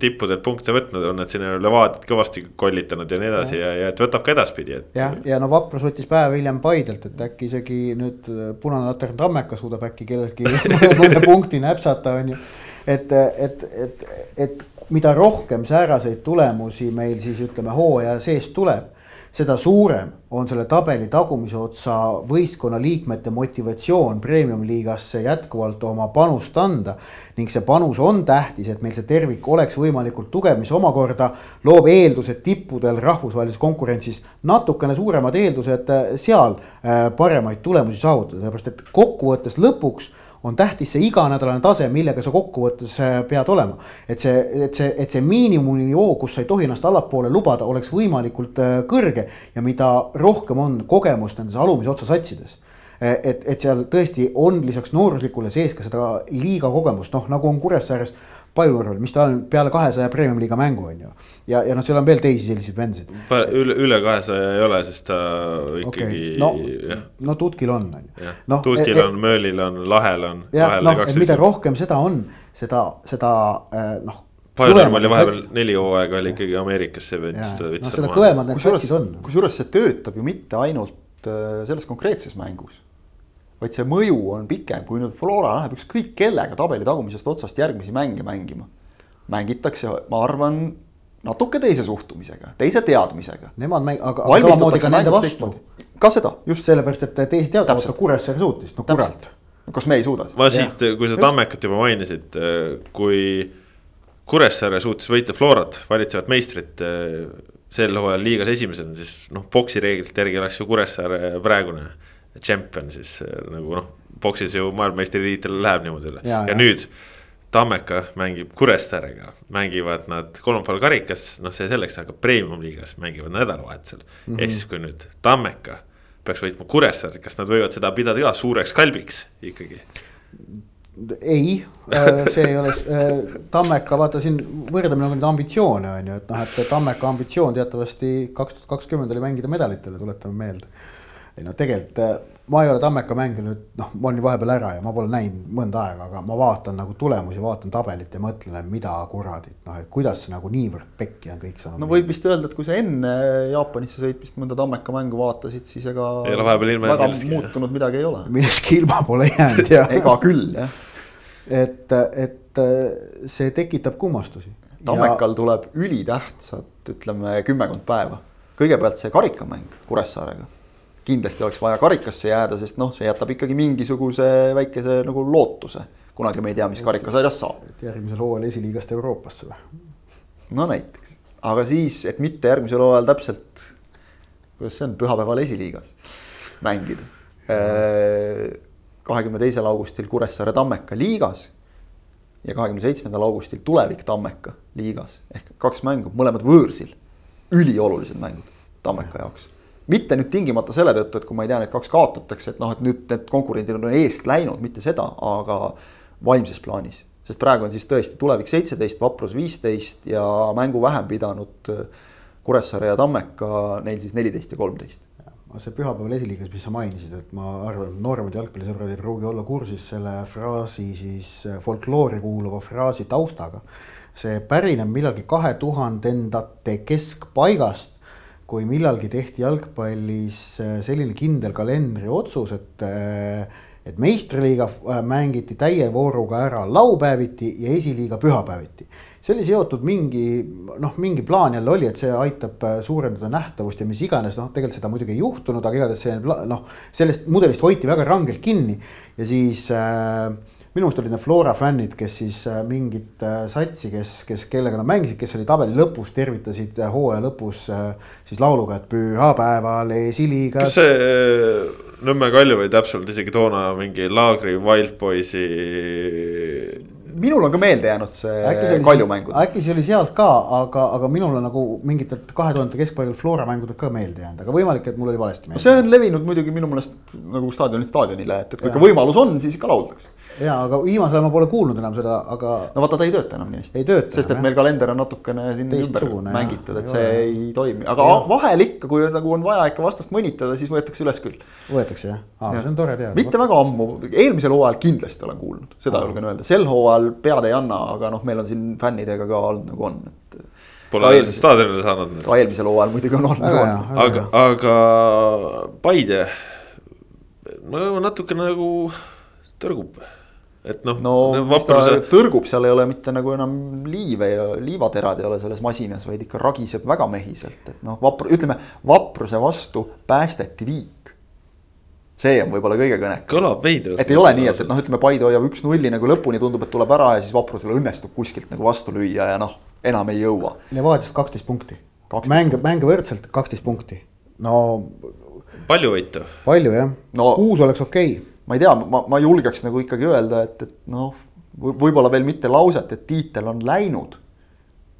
tippudelt punkte võtnud, on nad sinna Levadiat kõvasti kollitanud ja nii edasi ja, ja, ja et võtab ka edaspidi, et. jah, ja no Vapras võttis päev hiljem Paidelt, et äkki isegi nüüd punane latern Tammeka suudab äkki kelleltki mõne punkti näpsata, on ju. et, et, et, et mida rohkem sääraseid tulemusi meil siis ütleme hooaja sees tuleb seda suurem on selle tabeli tagumise otsa võistkonna liikmete motivatsioon premium-liigasse jätkuvalt oma panust anda. ning see panus on tähtis, et meil see tervik oleks võimalikult tugev, mis omakorda loob eeldused tippudel rahvusvahelises konkurentsis natukene suuremad eeldused äh, seal äh, paremaid tulemusi saavutada, sellepärast et kokkuvõttes lõpuks on tähtis see iganädalane tase, millega sa kokkuvõttes äh, pead olema. et see, et see, et see miinimumnivoo, kus sa ei tohi ennast allapoole lubada, oleks võimalikult äh, kõrge ja mida rohkem on kogemust nendes alumise otsa satsides äh, et, et seal tõesti on lisaks nooruslikule sees ka seda liiga kogemust, noh nagu on Kuressaares Pajujärvel, mis ta on peale kahesaja premium-liiga mängu on ju. ja, ja noh, seal on veel teisi selliseid vendasid. üle, üle kahesaja ei ole, sest ta ikkagi okay.. no, no Tutkil on, on ju. noh, Tutkil et, on, Möölil on, Lahel on. jah, noh, et mida rohkem seda on, seda, seda äh, noh. Pajujärv oli vahepeal neli hooaega oli ikkagi Ameerikas see vend. noh, seda kõvemad need satsid on. kusjuures see töötab ju mitte ainult äh, selles konkreetses mängus vaid see mõju on pikem, kui nüüd Flora läheb ükskõik kellega tabeli tagumisest otsast järgmisi mänge mängima. mängitakse, ma arvan, natuke teise suhtumisega, teise teadmisega. Nemad mäng-, aga, aga samamoodi ka nende vastu. ka seda, just. sellepärast, et teisi teadmata ka Kuressaare suutis, no kurat. kas me ei suuda? ma siit, kui sa Tammekat juba mainisid, kui Kuressaare suutis võita Florat, valitsevat meistrit sel hooajal liigas esimesena, siis noh, boksi reeglite järgi oleks ju Kuressaare praegune tšempion siis äh, nagu noh, boksis ju maailmameistritiitel läheb niimoodi. ja, ja nüüd Tammeka mängib Kuressaarega, mängivad nad kolmapäeval karikas, noh, see selleks, aga premium-liigas mängivad nädalavahetusel mm. -hmm. ehk siis, kui nüüd Tammeka peaks võitma Kuressaaret, kas nad võivad seda pidada ka suureks kalbiks ikkagi? ei, äh, see ei ole, äh, Tammeka, vaata siin võrdleme nagu neid ambitsioone on ju, et noh, et Tammeka ambitsioon teatavasti kaks tuhat kakskümmend oli mängida medalitele, tuletame meelde ei no tegelikult äh, ma ei ole Tammeka mänginud, noh, ma olin vahepeal ära ja ma pole näinud mõnda aega, aga ma vaatan nagu tulemusi, vaatan tabelit ja mõtlen, et mida kuradit, noh, et kuidas see nagu niivõrd pekki on kõik saanud. no võib vist öelda, et kui sa enne Jaapanisse sõitmist mõnda Tammeka mängu vaatasid, siis ega. ei ole vahepeal ilma väga muutunud midagi ei ole. millestki ilma pole jäänud jah ega küll jah. et, et see tekitab kummastusi. Tammekal ja... tuleb ülitähtsat, ütleme kümmekond päeva. kõigepealt see karikamäng Kuressaarega kindlasti oleks vaja karikasse jääda, sest noh, see jätab ikkagi mingisuguse väikese nagu lootuse. kunagi me ei tea, mis karikasarjas saab. et järgmisel hooajal esiliigast Euroopasse või? no näiteks, aga siis, et mitte järgmisel hooajal täpselt, kuidas see on, pühapäeval esiliigas mängida. kahekümne teisel augustil Kuressaare Tammeka liigas ja kahekümne seitsmendal augustil Tulevik Tammeka liigas ehk kaks mängu, mõlemad võõrsil. üliolulised mängud Tammeka jaoks mitte nüüd tingimata selle tõttu, et kui ma ei tea, need kaks kaotatakse, et noh, et nüüd need konkurendid on eest läinud, mitte seda, aga vaimses plaanis. sest praegu on siis tõesti tulevik seitseteist, Vaprus viisteist ja mängu vähem pidanud äh, Kuressaare ja Tammeka, neil siis neliteist ja kolmteist see pühapäeval esiliigas, mis sa mainisid, et ma arvan, nooremad jalgpallisõbrad ei pruugi olla kursis selle fraasi siis äh, folkloori kuuluva fraasi taustaga. see pärineb millalgi kahe tuhandendate keskpaigast kui millalgi tehti jalgpallis äh, selline kindel kalendriotsus, et äh, et meistriliiga äh, mängiti täie vooruga ära laupäeviti ja esiliiga pühapäeviti. see oli seotud mingi noh, mingi plaan jälle oli, et see aitab suurendada nähtavust ja mis iganes, noh, tegelikult seda muidugi ei juhtunud, aga igatahes see noh, sellest mudelist hoiti väga rangelt kinni ja siis äh, minu meelest olid need Flora fännid, kes siis äh, mingit äh, satsi, kes, kes, kellega nad mängisid, kes oli tabeli lõpus, tervitasid äh, hooaja lõpus siis lauluga, et pühapäeval esiliigas. kas see Nõmme Kalju või täpselt isegi toona mingi Laagri Wild Boysi minul on ka meelde jäänud see Kalju mängud. äkki see oli sealt ka, aga, aga minul on nagu mingitelt kahe tuhandete keskpaigal Flora mängudelt ka meelde jäänud, aga võimalik, et mul oli valesti meelde. see on levinud muidugi minu meelest nagu staadionilt staadionile, et, et kui ikka võimalus on, siis ikka lauldakse ja, aga viimasel ajal ma pole kuulnud enam seda, aga. no vaata, ta ei tööta enam nii hästi. ei tööta. sest et jah. meil kalender on natukene siin ümber mängitud, et see ei, ei toimi, aga ja. vahel ikka, kui nagu on vaja ikka vastast mõnitada, siis võetakse üles küll. võetakse jah, see on tore teada. mitte väga ammu, eelmisel hooajal kindlasti olen kuulnud, seda julgen öelda, sel hooajal pead ei anna, aga noh, meil on siin fännidega ka olnud nagu on, et. Pole staadionile saanud. ka eelmisel hooajal muidugi on olnud nagu aga, aga Paide, natukene nagu tõrgub et noh. no vapruse... tõrgub, seal ei ole mitte nagu enam liive ja liivaterad ei ole selles masinas, vaid ikka ragiseb väga mehiselt, et noh, vapr-, ütleme vapruse vastu päästeti viik. see on võib-olla kõige kõnekam. kõlab veidralt. et ei ole nii, et, et noh, ütleme Paide hoiab üks-nulli nagu lõpuni, tundub, et tuleb ära ja siis vaprusel õnnestub kuskilt nagu vastu lüüa ja noh, enam ei jõua. Levadiast kaksteist punkti. mänge, mänge võrdselt kaksteist punkti, no. palju võitu. palju jah no,, kuus oleks okei okay ma ei tea, ma, ma julgeks nagu ikkagi öelda, et, et noh, võib-olla veel mitte lauset, et tiitel on läinud.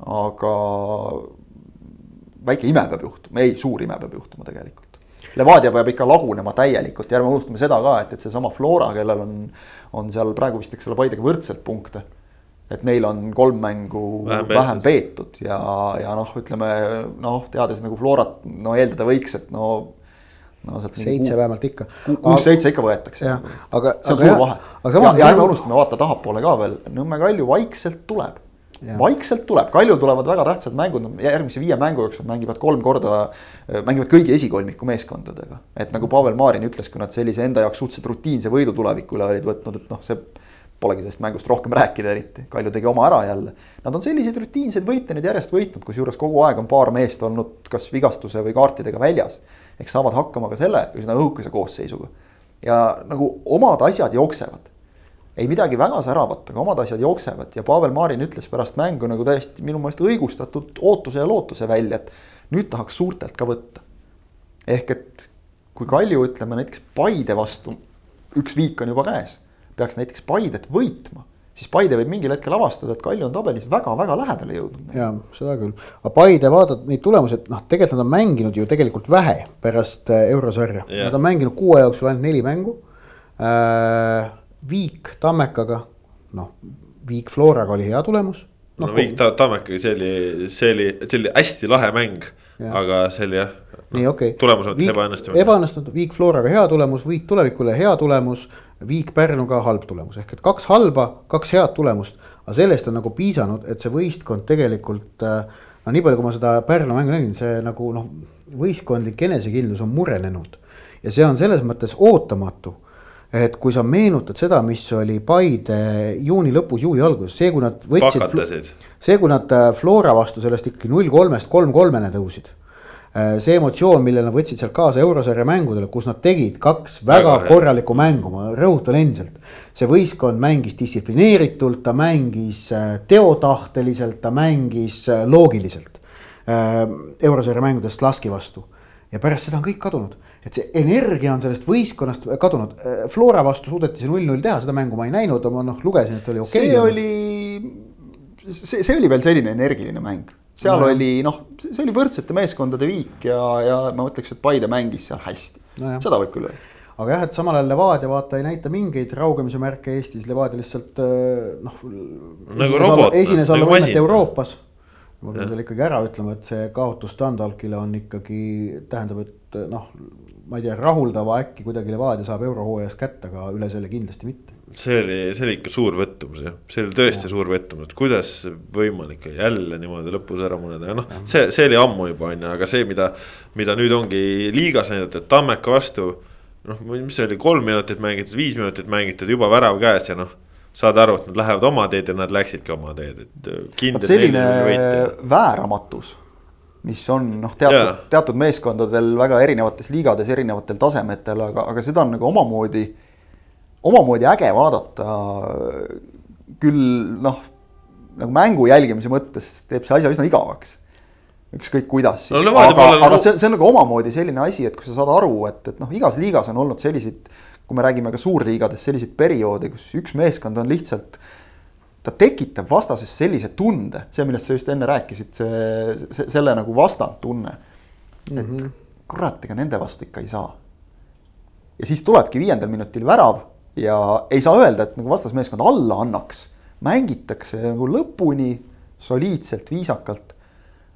aga väike ime peab juhtuma, ei, suur ime peab juhtuma tegelikult. Levadia peab ikka lagunema täielikult ja ärme unustame seda ka, et, et seesama Flora, kellel on, on seal praegu vist, eks ole, Paidega võrdselt punkte. et neil on kolm mängu vähem peetud, vähem peetud ja, ja noh, ütleme noh, teades nagu Florat, no eeldada võiks, et no no sealt seitse vähemalt ikka. kuus-seitse ikka võetakse. aga. suur jah, vahe. ja, ja ärme unustame, vaata tahapoole ka veel, Nõmme Kalju vaikselt tuleb. vaikselt tuleb, Kaljul tulevad väga tähtsad mängud, järgmise viie mängu jooksul mängivad kolm korda, mängivad kõigi esikolmiku meeskondadega. et nagu Pavel Marin ütles, kui nad sellise enda jaoks suhteliselt rutiinse võidu tulevikule olid võtnud, et noh, see polegi sellest mängust rohkem rääkida eriti, Kalju tegi oma ära jälle. Nad on selliseid rutiinseid võite nüüd järjest võitnud, kusjuures kogu aeg on paar meest olnud kas vigastuse või kaartidega väljas eks saavad hakkama ka selle üsna õhukese koosseisuga. ja nagu omad asjad jooksevad. ei midagi väga säravat, aga omad asjad jooksevad ja Pavel Marin ütles pärast mängu nagu täiesti minu meelest õigustatud ootuse ja lootuse välja, et nüüd tahaks suurtelt ka võtta. ehk et kui Kalju ütleme näiteks Paide vastu, üks viik on juba käes, peaks näiteks Paidet võitma siis Paide võib mingil hetkel avastada, et Kalju on tabelis väga-väga lähedale jõudnud. ja seda küll, aga Paide vaatad neid tulemusi, et noh, tegelikult nad on mänginud ju tegelikult vähe pärast äh, eurosarja yeah., nad on mänginud kuu aja jooksul ainult neli mängu äh,. Viik Tammekaga, noh, Viik Floraga oli hea tulemus. no, no Viik Tammekaga, see oli, see oli, see oli hästi lahe mäng, aga see oli jah nii okei okay.. tulemus mõttes ebaõnnestunud. ebaõnnestunud, Viik Floraga hea tulemus, Viik tulevikule hea tulemus, Viik Pärnuga halb tulemus, ehk et kaks halba, kaks head tulemust. aga sellest on nagu piisanud, et see võistkond tegelikult äh, no nii palju, kui ma seda Pärnu mängu nägin, see nagu noh, võistkondlik enesekindlus on murenenud. ja see on selles mõttes ootamatu et kui sa meenutad seda, mis oli Paide juuni lõpus, juuli alguses, see, kui nad võtsid. see, kui nad äh, Flora vastu sellest ikkagi null kolmest kolm kolmene tõusid see emotsioon, mille nad võtsid sealt kaasa eurosarja mängudele, kus nad tegid kaks väga, väga korralikku mängu, ma rõhutan endiselt. see võistkond mängis distsiplineeritult, ta mängis äh, teotahteliselt, ta mängis äh, loogiliselt. eurosarja mängudest Laski vastu ja pärast seda on kõik kadunud, et see energia on sellest võistkonnast kadunud. Flora vastu suudeti see null-null teha, seda mängu ma ei näinud, ma noh, lugesin, et oli okei okay.. see oli, see, see oli veel selline energiline mäng seal no, oli noh, see oli võrdsete meeskondade viik ja, ja ma ütleks, et Paide mängis seal hästi no, seda võib küll öelda aga jah, et samal ajal Levadia vaata ei näita mingeid raugemise märke Eestis, Levadia lihtsalt äh, noh. nagu robot. esines alla nagu võimet Euroopas. ma pean selle ikkagi ära ütlema, et see kaotus Standalkile on ikkagi, tähendab, et noh, ma ei tea, rahuldava äkki kuidagi Levadia saab eurohooajast kätte, aga üle selle kindlasti mitte see oli, see oli ikka suur võttumus jah, see oli tõesti ja. suur võttumus, et kuidas võimalik jälle niimoodi lõpus ära muneda ja noh, see, see oli ammu juba on ju, aga see, mida, mida nüüd ongi liigas näidatud, Tammeka vastu. noh, mis see oli, kolm minutit mängitud, viis minutit mängitud, juba värav käes ja noh saad aru, et nad lähevad oma teed ja nad läksidki oma teed, et. Selline vääramatus, mis on noh, teatud, teatud meeskondadel väga erinevates liigades, erinevatel tasemetel, aga, aga seda on nagu omamoodi omamoodi äge vaadata. küll noh, nagu mängu jälgimise mõttes teeb see asja üsna igavaks. ükskõik kuidas siis No aga, aga see, see on nagu omamoodi selline asi, et kui sa saad aru, et, et noh, igas liigas on olnud selliseid, kui me räägime ka suurliigades, selliseid perioode, kus üks meeskond on lihtsalt ta tekitab vastases sellise tunde, see, millest sa just enne rääkisid, see, see, selle nagu vastandtunne. et mm -hmm. kurat, ega nende vastu ikka ei saa. ja siis tulebki viiendal minutil värav ja ei saa öelda, et nagu vastasmeeskond alla annaks. mängitakse nagu lõpuni, soliidselt, viisakalt.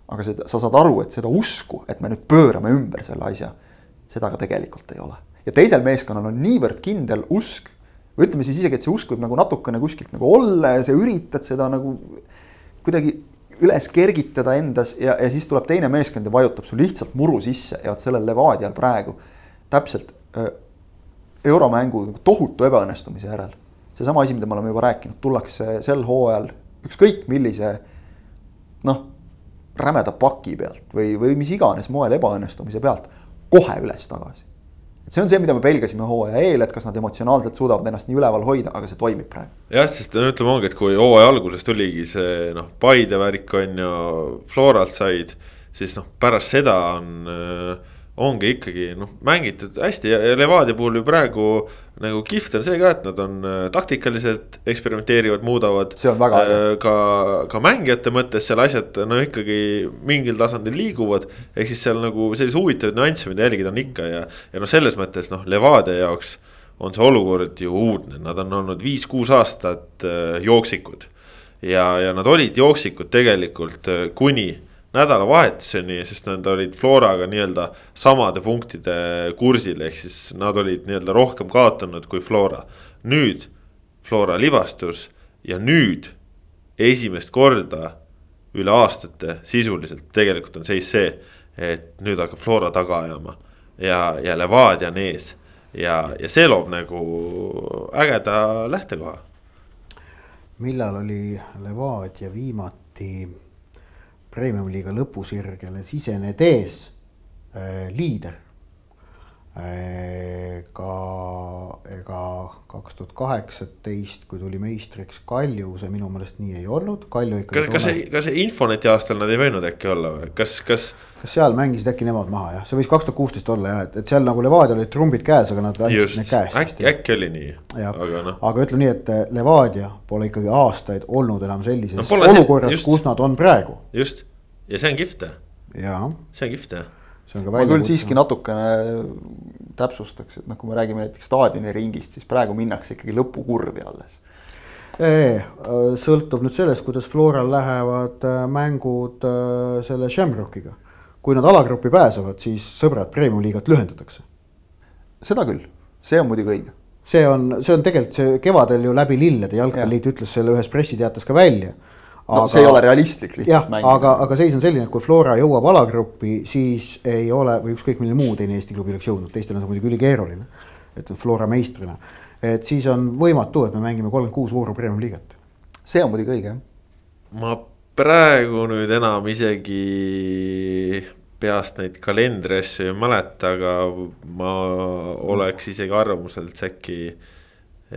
aga seda, sa saad aru, et seda usku, et me nüüd pöörame ümber selle asja, seda ka tegelikult ei ole. ja teisel meeskonnal on niivõrd kindel usk või ütleme siis isegi, et see usk võib nagu natukene kuskilt nagu olla ja sa üritad seda nagu kuidagi üles kergitada endas ja, ja siis tuleb teine meeskond ja vajutab su lihtsalt muru sisse ja vot sellel Levadial praegu täpselt öö, euromängu tohutu ebaõnnestumise järel. seesama asi, mida me oleme juba rääkinud, tullakse sel hooajal ükskõik millise noh, rämeda paki pealt või, või mis iganes moel ebaõnnestumise pealt kohe üles tagasi et see on see, mida me pelgasime hooaja eel, et kas nad emotsionaalselt suudavad ennast nii üleval hoida, aga see toimib praegu. jah, sest no ütleme ongi, et kui hooaja alguses tuligi see noh, Paide värk on ju, Floralt said, siis noh, pärast seda on äh, ongi ikkagi noh, mängitud hästi ja, Levadia puhul ju praegu nagu kihvt on see ka, et nad on äh, taktikaliselt eksperimenteerivad, muudavad. See on väga äge. äh, ka, ka mängijate mõttes seal asjad no ikkagi mingil tasandil liiguvad. ehk siis seal nagu selliseid huvitavaid nüansse, mida jälgida on ikka ja, ja noh, selles mõttes noh, Levadia jaoks on see olukord ju uudne, nad on olnud viis-kuus aastat äh, jooksikud. ja, ja nad olid jooksikud tegelikult äh, kuni nädalavahetuseni, sest nad olid Floraga nii-öelda samade punktide kursil, ehk siis nad olid nii-öelda rohkem kaotanud kui Flora. nüüd Flora libastus ja nüüd esimest korda üle aastate sisuliselt tegelikult on seis see, et nüüd hakkab Flora taga ajama ja, ja Levadia on ees ja, ja see loob nagu ägeda lähtekoha. millal oli Levadia viimati premium-liiga lõpusirgele sisenedes äh, liider? Ka ega kaks tuhat kaheksateist, kui tuli meistriks Kalju, see minu meelest nii ei olnud, Kalju ikkagi. kas, kas see, kas see Infoneti aastal nad ei võinud äkki olla või, kas, kas? kas seal mängisid äkki nemad maha jah, see võis kaks tuhat kuusteist olla jah, et, et seal nagu Levadial olid trumbid käes, aga nad andsid need käest. äkki, äkki oli nii, aga noh. aga ütleme nii, et eh, Levadia pole ikkagi aastaid olnud enam sellises No olukorras, kus nad on praegu. just ja see on kihvt, see on kihvt jah. See on ka ma küll siiski natukene täpsustaks, et noh, kui me räägime näiteks staadioniringist, siis praegu minnakse ikkagi lõpukurvi alles. Ee, sõltub nüüd sellest, kuidas Floral lähevad äh, mängud äh, selle Shamrockiga. kui nad alagrupi pääsevad, siis sõbrad, premium-liigat lühendatakse. seda küll, see on muidugi õige. see on, see on tegelikult see kevadel ju läbi lillede, jalgpalliliit ütles selle ühes pressiteates ka välja. No see ei ole realistlik lihtsalt, mängida. aga, aga seis on selline, et kui Flora jõuab alagruppi, siis ei ole või ükskõik milline muu teine Eesti klubi oleks jõudnud, teistel on see muidugi ülikeeruline. et Flora meistrina, et siis on võimatu, et me mängime kolmkümmend kuus vooru premium-liigat. see on muidugi õige jah. ma praegu nüüd enam isegi peast neid kalendriasju ei mäleta, aga ma oleks isegi arvamusel, et see äkki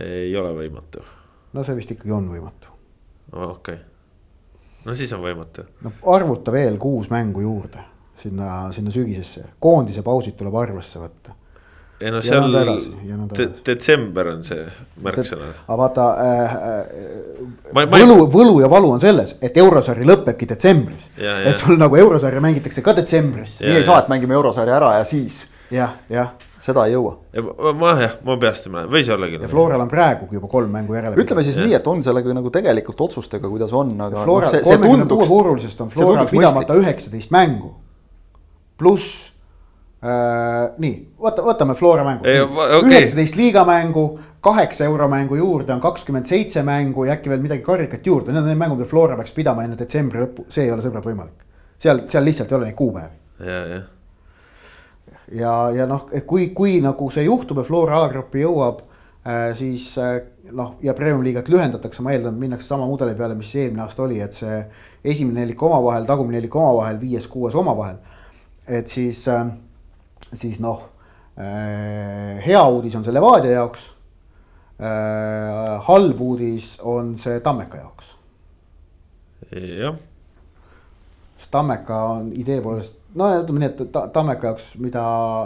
ei ole võimatu. no see vist ikkagi on võimatu. okei okay., no siis on võimatu. no arvuta veel kuus mängu juurde sinna, sinna sügisesse, koondise pausid tuleb arvesse võtta. ei no Ja seal ja de detsember on see märksõna. aga vaata äh, äh, võlu, võlu ja valu on selles, et eurosari lõpebki detsembris. Ja, ja. et sul nagu eurosarja mängitakse ka detsembris. nii ei saa, et mängime eurosarja ära ja siis jah, jah seda ei jõua. ja ma, jah, ma peast ei mäleta, võis olla küll. ja Floral on praegugi juba kolm mängu järele. ütleme siis nii, et on sellega nagu tegelikult otsustega, kuidas on, aga Flora noh, see, see kolmekümne kuue voorulisest on tunduks pidamata üheksateist mängu. pluss äh, nii, võta, võtame Flora mängu Ei,. va- okei. üheksateist liigamängu, kaheksa euromängu juurde on kakskümmend seitse mängu ja äkki veel midagi karikat juurde, need on need mängud, mida Flora peaks pidama enne detsembri lõppu, see ei ole sõbrad võimalik. seal, seal lihtsalt ei ole neid kuupäevi ja, jah ja, ja noh, kui, kui nagu see juhtub ja Flora alagruppi jõuab äh,, siis äh, noh, ja premium-liigat lühendatakse, ma eeldan, minnakse sama mudeli peale, mis eelmine aasta oli, et see esimene nelik omavahel, tagumine nelik omavahel, viies-kuues omavahel. et siis äh,, siis noh hea uudis on see Levadia jaoks halb uudis on see Tammeka jaoks. jah. Tammeka on idee poolest, no ütleme nii, et Tammeka jaoks, mida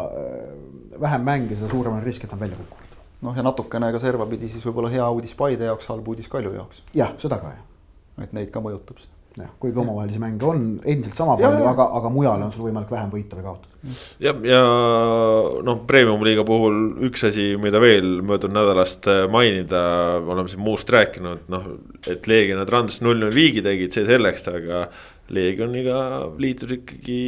äh, vähem mänge, seda suurem on risk, et ta on välja kukkunud. noh, ja natukene ka servapidi siis võib-olla hea uudis Paide jaoks, halb uudis Kalju jaoks. jah, seda ka jah. et neid ka mõjutab see jah, kuigi omavahelisi mänge on endiselt sama palju, aga, aga mujal on sul võimalik vähem võita või kaotada. ja, ja noh, premium-liiga puhul üks asi, mida veel möödunud nädalast äh, mainida, oleme siin muust rääkinud, noh. et Leegion ja Trans null-null viigi tegid, see selleks, aga Leegioniga liitus ikkagi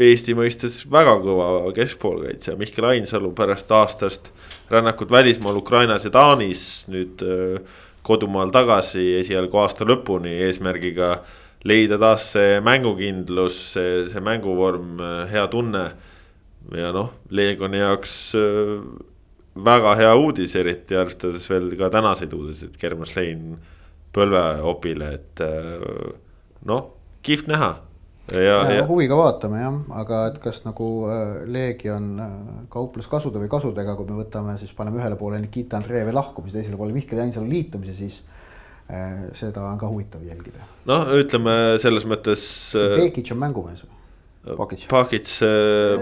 Eesti mõistes väga kõva keskpoolkaitsja Mihkel Ainsalu pärast aastast rännakut välismaal Ukrainas ja Taanis nüüd äh, kodumaal tagasi esialgu aasta lõpuni eesmärgiga leida taas see mängukindlus, see, see mänguvorm, hea tunne. ja noh, Leegioni jaoks äh, väga hea uudis, eriti arvestades veel ka tänaseid uudiseid, Germas Lein põlveopile, et äh, noh, kihvt näha ja, ja, huviga vaatame jah, aga et kas nagu äh, Leegion äh, kauples kasude või kasudega, kui me võtame, siis paneme ühele poole Nikita Andreevi lahkumise, teisele poole Mihkel Jainsalu liitumise, siis äh, seda on ka huvitav jälgida. noh, ütleme selles mõttes. Pekic on mängumees või? Pakic, Pakic,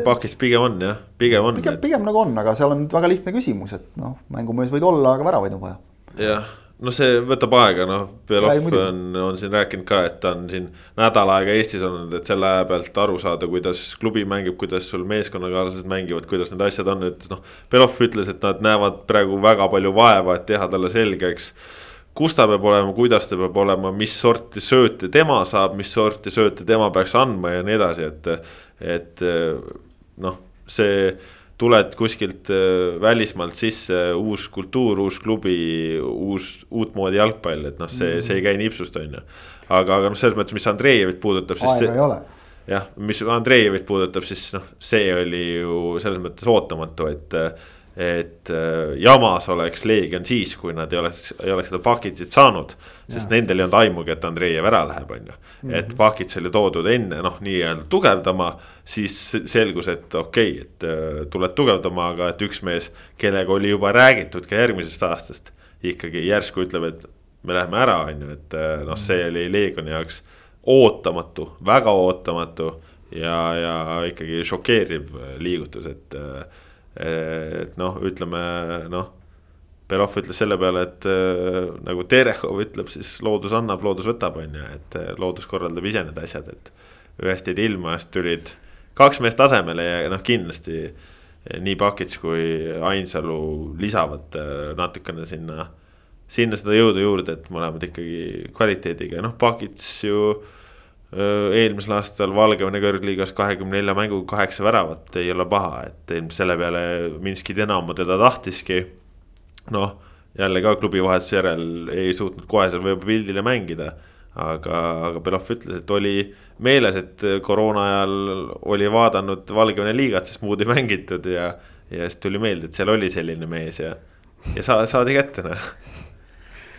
Pakic pigem on jah, pigem on. pigem, pigem nagu on, aga seal on väga lihtne küsimus, et noh, mängumees võid olla, aga väravaid on vaja. jah no see võtab aega, noh, Belov on, on siin rääkinud ka, et ta on siin nädal aega Eestis olnud, et selle aja pealt aru saada, kuidas klubi mängib, kuidas sul meeskonnakaaslased mängivad, kuidas need asjad on, et noh. Belov ütles, et nad näevad praegu väga palju vaeva, et teha talle selgeks. kus ta peab olema, kuidas ta peab olema, mis sorti sööte tema saab, mis sorti sööte tema peaks andma ja nii edasi, et, et noh, see tuled kuskilt äh, välismaalt sisse, uus kultuur, uus klubi, uus, uutmoodi jalgpall, et noh, see, see ei käi nipsust, on ju. aga, aga noh, selles mõttes, mis Andreejevit puudutab, siis. aega ei ole. jah, mis Andreejevit puudutab, siis noh, see oli ju selles mõttes ootamatu, et et äh, jamas oleks Leegion siis, kui nad ei oleks, ei oleks seda Pakitit saanud. sest ja. nendel ei olnud aimugi, et Andreev ära läheb, on ju. et mhm. Pakits oli toodud enne noh, nii-öelda tugevdama, siis selgus, et okei okay,, et äh, tuled tugevdama, aga et üks mees, kellega oli juba räägitud ka järgmisest aastast. ikkagi järsku ütleb, et me läheme ära, on ju, et äh, noh, see oli Leegioni jaoks ootamatu, väga ootamatu ja, ja ikkagi šokeeriv liigutus, et et noh, ütleme noh. Belov ütles selle peale, et äh, nagu Terehov ütleb, siis loodus annab, loodus võtab, on ju, et äh, loodus korraldab ise need asjad, et. ühest jäid ilma, sest tulid kaks meest tasemele ja noh, kindlasti äh, nii Pakits kui Ainsalu lisavad natukene sinna, sinna seda jõudu juurde, et mõlemad ikkagi kvaliteediga, noh, Pakits ju eelmisel aastal Valgevene kõrgliigas kahekümne nelja mänguga kaheksa väravat ei ole paha, et ilmselt selle peale Minski Dinamo teda tahtiski. noh, jälle ka klubi vahetuse järel ei suutnud kohe seal võib-olla pildile mängida. aga, aga Belov ütles, et oli meeles, et koroona ajal oli vaadanud Valgevene liigat, sest muud ei mängitud ja. ja siis tuli meelde, et seal oli selline mees ja, ja sa, saadi kätte noh.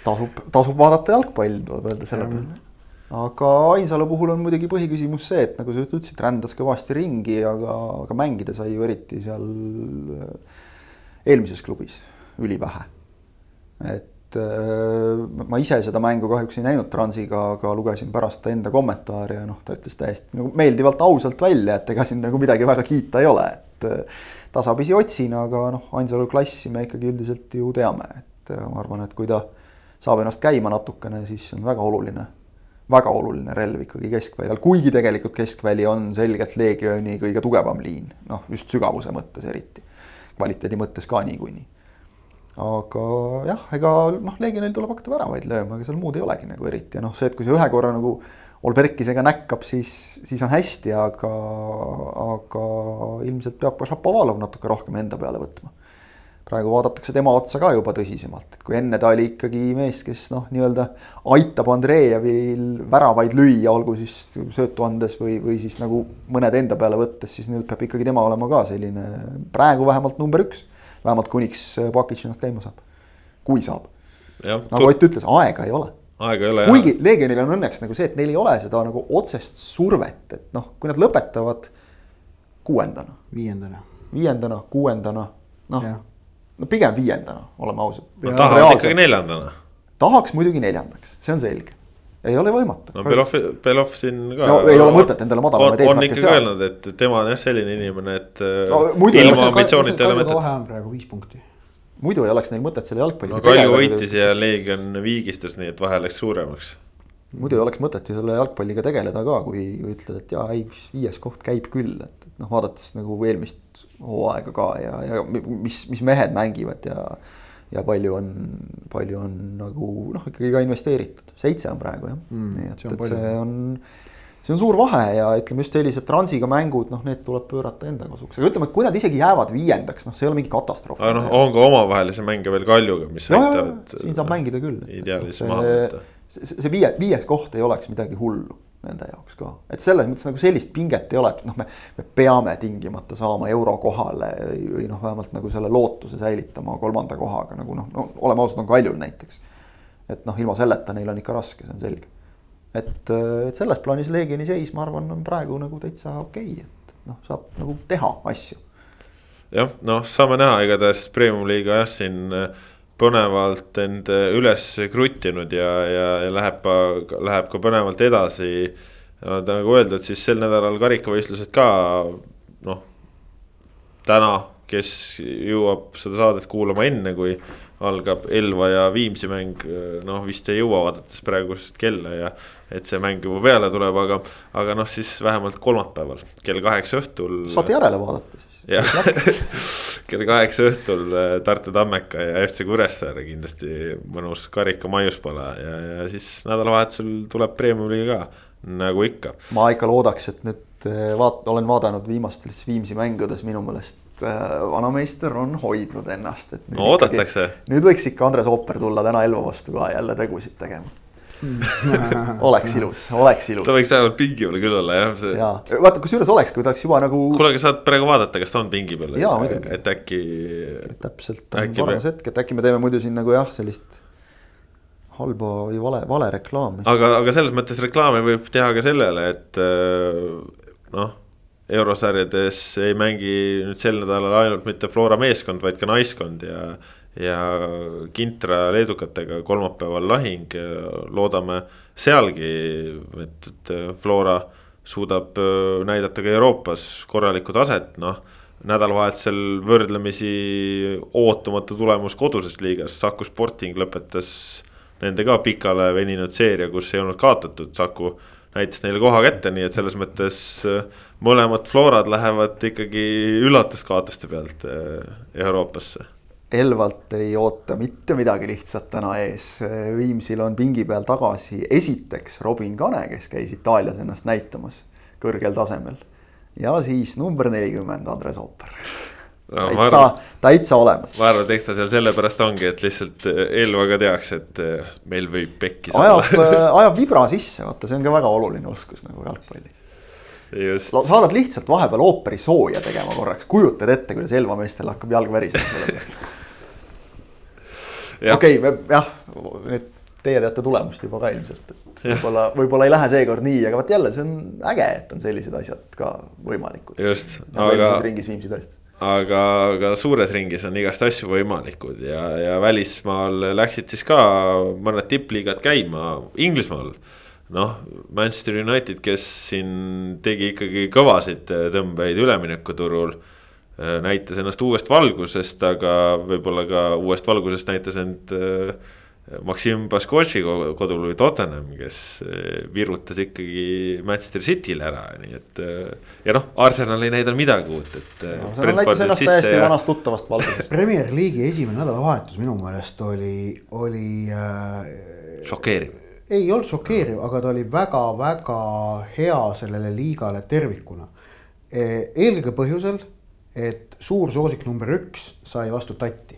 tasub, tasub vaadata jalgpalli, tuleb öelda selle peale aga Ainsalu puhul on muidugi põhiküsimus see, et nagu sa ütlesid, rändas kõvasti ringi, aga, aga mängida sai ju eriti seal äh, eelmises klubis ülivähe. et äh, ma ise seda mängu kahjuks ei näinud Transiga, aga lugesin pärast ta enda kommentaare ja noh, ta ütles täiesti nagu meeldivalt ausalt välja, et ega siin nagu midagi väga kiita ei ole, et äh, tasapisi otsin, aga noh, Ainsalu klassi me ikkagi üldiselt ju teame, et ma arvan, et kui ta saab ennast käima natukene, siis on väga oluline väga oluline relv ikkagi keskväljal, kuigi tegelikult keskväli on selgelt Leegioni kõige tugevam liin, noh just sügavuse mõttes eriti, kvaliteedi mõttes ka niikuinii. aga jah, ega noh, Leegionil tuleb hakata väravaid lööma, ega seal muud ei olegi nagu eriti ja noh, see, et kui sa ühe korra nagu Olberkisega näkkab, siis, siis on hästi, aga, aga ilmselt peab ka Šapovalov natuke rohkem enda peale võtma praegu vaadatakse tema otsa ka juba tõsisemalt, et kui enne ta oli ikkagi mees, kes noh, nii-öelda aitab Andreejevil väravaid lüüa, olgu siis söötu andes või, või siis nagu mõned enda peale võttes, siis nüüd peab ikkagi tema olema ka selline praegu vähemalt number üks. vähemalt kuniks Pakic ennast käima saab, kui saab. nagu Ott ütles, aega ei ole aega ei ole. kuigi Leegionil on õnneks nagu see, et neil ei ole seda nagu otsest survet, et noh, kui nad lõpetavad kuuendana. viiendana. viiendana, kuuendana, noh no pigem viiendana, oleme ausad. tahavad ikkagi neljandana. tahaks muidugi neljandaks, see on selge ei ole võimatu. no Belov, Belov siin ka. no ei ole mõtet endale madalamaid eesmärke seada. on ikkagi öelnud, et tema on jah selline inimene, et no, ilma ambitsioonita ei ole mõtet. vahe on praegu viis punkti. muidu ei oleks neil mõtet selle jalgpalliga no Kalju võitis ja Leegion viigistas, nii et vahe läks suuremaks. muidu ei oleks mõtet ju selle jalgpalliga tegeleda ka, kui ütled, et jaa, ei viies koht käib küll, et noh, vaadates nagu eelmist hooaega ka ja, ja mis, mis mehed mängivad ja ja palju on, palju on nagu noh, ikkagi ka investeeritud, seitse on praegu jah mm,, nii et, et see on, see on suur vahe ja ütleme just sellised transiga mängud, noh, need tuleb pöörata enda kasuks, aga ütleme, et kui nad isegi jäävad viiendaks, noh, see ei ole mingi katastroof. aga noh, on ka omavahelisi mänge veel Kaljuga, mis aitavad. siin saab mängida küll. ideaalis maha võtta. see, see viie, viies koht ei oleks midagi hullu nende jaoks ka, et selles mõttes nagu sellist pinget ei ole, et noh, me, me peame tingimata saama euro kohale või, noh, vähemalt nagu selle lootuse säilitama kolmanda kohaga nagu noh no,, oleme ausad, on Kaljul näiteks. et noh, ilma selleta neil on ikka raske, see on selge. et, et selles plaanis Leegioni seis, ma arvan, on praegu nagu täitsa okei okay,, et noh, saab nagu teha asju. jah, noh, saame näha, igatahes Premium-liiga jah, siin põnevalt end üles kruttinud ja, ja, ja läheb, läheb ka põnevalt edasi. nagu öeldud, siis sel nädalal karikavõistlused ka noh, täna, kes jõuab seda saadet kuulama enne, kui algab Elva ja Viimsi mäng, noh vist ei jõua vaadates praegust kella ja et see mäng juba peale tuleb, aga, aga noh, siis vähemalt kolmapäeval kell kaheksa õhtul. saate järele vaadata siis. jah kell kaheksa õhtul äh, Tartu Tammeka ja FC Kuressaare kindlasti mõnus karika maiuspala ja, ja siis nädalavahetusel tuleb Premium-liiga ka, nagu ikka. ma ikka loodaks, et nüüd äh, vaat-, olen vaadanud viimastes Viimsi mängudes minu meelest äh, vanameister on hoidnud ennast, et. no oodatakse. nüüd võiks ikka Andres Ooper tulla täna Elva vastu ka jälle tegusid tegema oleks ilus, oleks ilus. ta võiks vähemalt pingi peal küll olla jah see.... ja, vaata kusjuures oleks, kui ta oleks juba nagu. kuule, aga saad praegu vaadata, kas ta on pingi peal. et äkki. täpselt, on paras hetk, et äkki me teeme muidu siin nagu jah, sellist halba või vale, vale reklaami. aga, aga selles mõttes reklaami võib teha ka sellele, et äh, noh eurosarjades ei mängi nüüd sel nädalal ainult mitte Flora meeskond, vaid ka naiskond ja ja Kintra leedukatega kolmapäeval lahing, loodame sealgi, et, et Flora suudab äh, näidata ka Euroopas korralikku taset, noh. nädalavahetusel võrdlemisi ootamatu tulemus koduses liigas, Saku Sporting lõpetas nende ka pikale veninud seeria, kus ei olnud kaotatud, Saku näitas neile koha kätte, nii et selles mõttes äh, mõlemad Florad lähevad ikkagi üllatuskaotuste pealt äh, Euroopasse Elvalt ei oota mitte midagi lihtsat täna ees. Viimsil on pingi peal tagasi esiteks Robin Kane, kes käis Itaalias ennast näitamas kõrgel tasemel. ja siis number nelikümmend Andres Ooper no,. täitsa, täitsa olemas. ma arvan, et eks ta seal sellepärast ongi, et lihtsalt Elva ka teaks, et eh, meil võib pekkis ajab, olla eh, ajab vibra sisse, vaata, see on ka väga oluline oskus nagu jalgpallis saadad lihtsalt vahepeal ooperi sooja tegema korraks, kujutad ette, kuidas Elva meestel hakkab jalg värisema selle peale okei okay,, jah, nüüd teie teate tulemust juba ka ilmselt, et võib-olla, võib-olla ei lähe seekord nii, aga vot jälle, see on äge, et on sellised asjad ka võimalikud. just, nagu aga. ringis Viimsi tõestas aga, aga suures ringis on igast asju võimalikud ja, ja välismaal läksid siis ka mõned tippliigad käima Inglismaal. noh, Manchester United, kes siin tegi ikkagi kõvasid tõmbeid üleminekuturul näitas ennast uuest valgusest, aga võib-olla ka uuest valgusest näitas end äh, Maksim Baskotši kodulugu Tottenham, kes äh, virutas ikkagi Manchester City'le ära, nii et. ja noh, Arsenal ei näidanud midagi uut, et no,. see näitas ennast täiesti ja... vanast tuttavast valgusest. Premier League'i esimene nädalavahetus minu meelest oli, oli äh,. šokeeriv ei olnud šokeeriv, aga ta oli väga-väga hea sellele liigale tervikuna. eelkõige põhjusel et suur soosik number üks sai vastu tatti.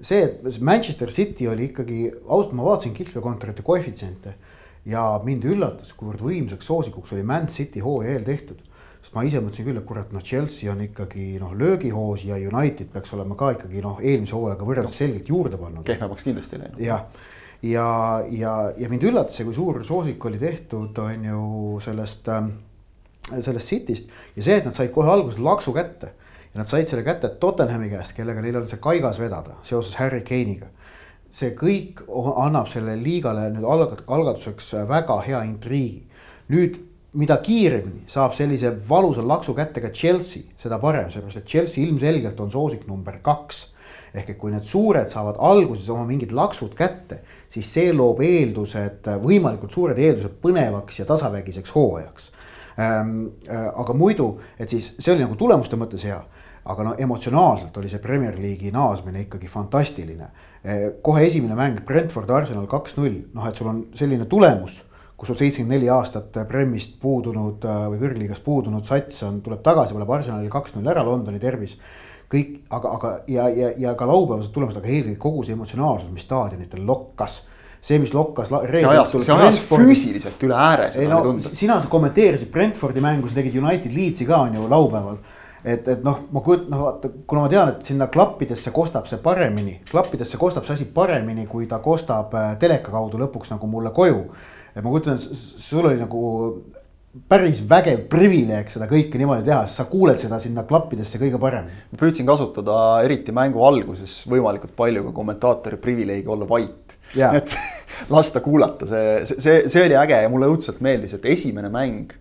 see, et Manchester City oli ikkagi, ausalt ma vaatasin kihlveokontorite koefitsiente ja mind üllatas, kuivõrd võimsaks soosikuks oli Man City hooaja eel tehtud. sest ma ise mõtlesin küll, et kurat, noh, Chelsea on ikkagi noh, löögihoos ja United peaks olema ka ikkagi noh, eelmise hooajaga võrreldes selgelt juurde pannud. kehvemaks kindlasti läinud. jah, ja, ja, ja, ja mind üllatas see, kui suur soosik oli tehtud, on ju sellest ähm, sellest Cityst ja see, et nad said kohe alguses laksu kätte ja nad said selle kätte Tottenhami käest, kellega neil oli see kaigas vedada seoses Harry Kane'iga. see kõik annab sellele liigale nüüd algat-, algatuseks väga hea intriigi. nüüd, mida kiiremini saab sellise valusa laksu kätte ka Chelsea, seda parem, sellepärast et Chelsea ilmselgelt on soosik number kaks ehk et kui need suured saavad alguses oma mingid laksud kätte, siis see loob eeldused, võimalikult suured eeldused põnevaks ja tasavägiseks hooajaks. Äh, aga muidu, et siis see oli nagu tulemuste mõttes hea aga no emotsionaalselt oli see Premier League'i naasmine ikkagi fantastiline. Eh, kohe esimene mäng Brentford Arsenal kaks-null, noh, et sul on selline tulemus, kus sul seitsekümmend neli aastat Premist puudunud eh, või kõrgliigast puudunud sats on, tuleb tagasi, paneb Arsenalil kaks-null ära, Londoni tervis. kõik, aga, aga ja, ja, ja ka laupäevased tulemused, aga eelkõige kogu see emotsionaalsus, mis staadionitel lokkas see, mis lokkas. see ajas, see ajas füüsiliselt üle ääre. ei no sina kommenteerisid Brentfordi mängu, sa tegid United Leedsi ka on ju laupäeval et, et noh, ma kujutan, noh vaata, kuna ma tean, et sinna klappidesse kostab see paremini, klappidesse kostab see asi paremini, kui ta kostab äh, teleka kaudu lõpuks nagu mulle koju. et ma kujutan, sul oli nagu päris vägev privileeg seda kõike niimoodi teha, sest sa kuuled seda sinna klappidesse kõige paremini. ma püüdsin kasutada eriti mängu alguses võimalikult palju ka kommentaatori privileegi olla vait yeah.. et lasta kuulata, see, see, see oli äge ja mulle õudselt meeldis, et esimene mäng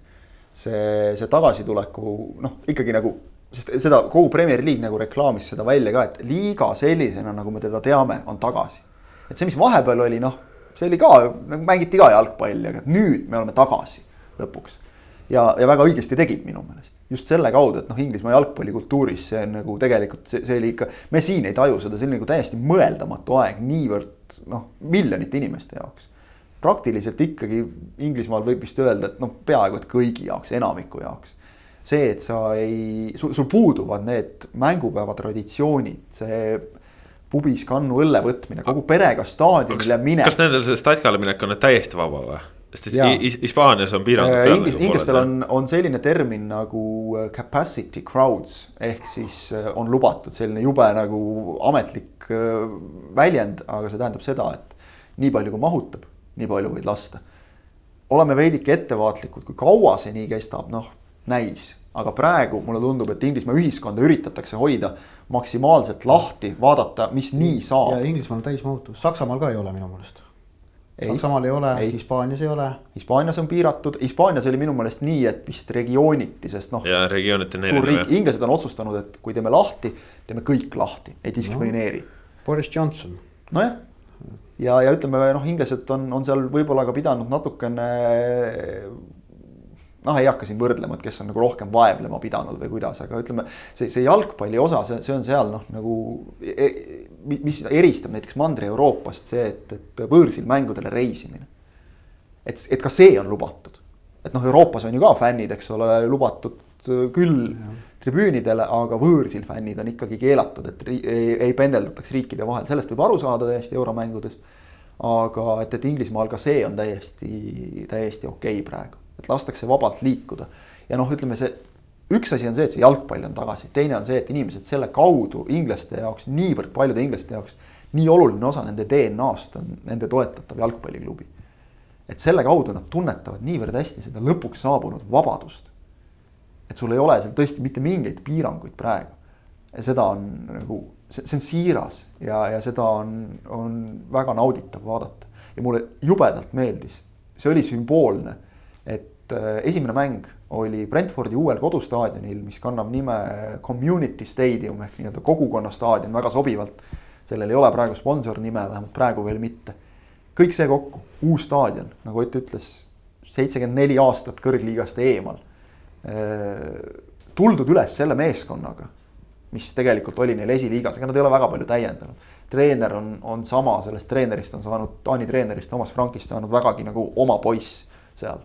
see, see tagasituleku noh, ikkagi nagu, sest seda kogu Premier League nagu reklaamis seda välja ka, et liiga sellisena, nagu me teda teame, on tagasi. et see, mis vahepeal oli, noh, see oli ka, nagu mängiti ka jalgpalli, aga nüüd me oleme tagasi lõpuks. ja, ja väga õigesti tegid minu meelest, just selle kaudu, et noh, Inglismaa jalgpallikultuuris see on nagu tegelikult see, see oli ikka, me siin ei taju seda, see oli nagu täiesti mõeldamatu aeg niivõrd noh, miljonite inimeste jaoks praktiliselt ikkagi Inglismaal võib vist öelda, et noh, peaaegu et kõigi jaoks, enamiku jaoks. see, et sa ei, sul, sul puuduvad need mängupäeva traditsioonid, see pubis kannu õlle võtmine, kogu perega staadionile minek. kas nendel see statkale minek on nüüd täiesti vaba või? sest Hispaanias on piirangud äh, peal. Inglis, nagu inglastel on, on selline termin nagu äh, capacity crowds ehk siis äh, on lubatud selline jube nagu ametlik väljend, aga see tähendab seda, et nii palju kui mahutab nii palju võid lasta. oleme veidike ettevaatlikud, kui kaua see nii kestab, noh, näis. aga praegu mulle tundub, et Inglismaa ühiskonda üritatakse hoida maksimaalselt lahti, vaadata, mis nii saab. ja Inglismaal on täismahutus, Saksamaal ka ei ole minu meelest. Saksamaal ei ole, Hispaanias ei ole. Hispaanias on piiratud, Hispaanias oli minu meelest nii, et vist regiooniti, sest noh. ja regiooniti on erinev. inglased on otsustanud, et kui teeme lahti, teeme kõik lahti, ei diskrimineeri no,. Boris Johnson. nojah ja, ja ütleme noh, inglased on, on seal võib-olla ka pidanud natukene noh, ei hakka siin võrdlema, et kes on nagu rohkem vaevlema pidanud või kuidas, aga ütleme, see, see jalgpalli osa, see, see on seal noh, nagu e, mis eristab näiteks Mandri-Euroopast see, et, et võõrsil mängudele reisimine. et, et ka see on lubatud. et noh, Euroopas on ju ka fännid, eks ole, lubatud küll ja tribüünidele, aga võõrsil fännid on ikkagi keelatud, et ei, ei pendeldataks riikide vahel, sellest võib aru saada täiesti euromängudes. aga et, et Inglismaal ka see on täiesti, täiesti okei okay praegu, et lastakse vabalt liikuda. ja noh, ütleme see, üks asi on see, et see jalgpall on tagasi, teine on see, et inimesed selle kaudu inglaste jaoks, niivõrd paljude inglaste jaoks, nii oluline osa nende DNA-st on nende toetatav jalgpalliklubi. et selle kaudu nad tunnetavad niivõrd hästi seda lõpuks saabunud vabadust et sul ei ole seal tõesti mitte mingeid piiranguid praegu. ja seda on nagu, see, see on siiras ja, ja seda on, on väga nauditav vaadata. ja mulle jubedalt meeldis, see oli sümboolne, et äh, esimene mäng oli Brentfordi uuel kodustaadionil, mis kannab nime Community Stadium ehk nii-öelda kogukonna staadion väga sobivalt. sellel ei ole praegu sponsornime, vähemalt praegu veel mitte. kõik see kokku, uus staadion, nagu Ott ütles, seitsekümmend neli aastat kõrgliigast eemal tuldud üles selle meeskonnaga, mis tegelikult oli neil esiliigas, ega nad ei ole väga palju täiendanud. treener on, on sama, sellest treenerist on saanud, Taani treenerist Toomas Frankist saanud vägagi nagu oma poiss seal.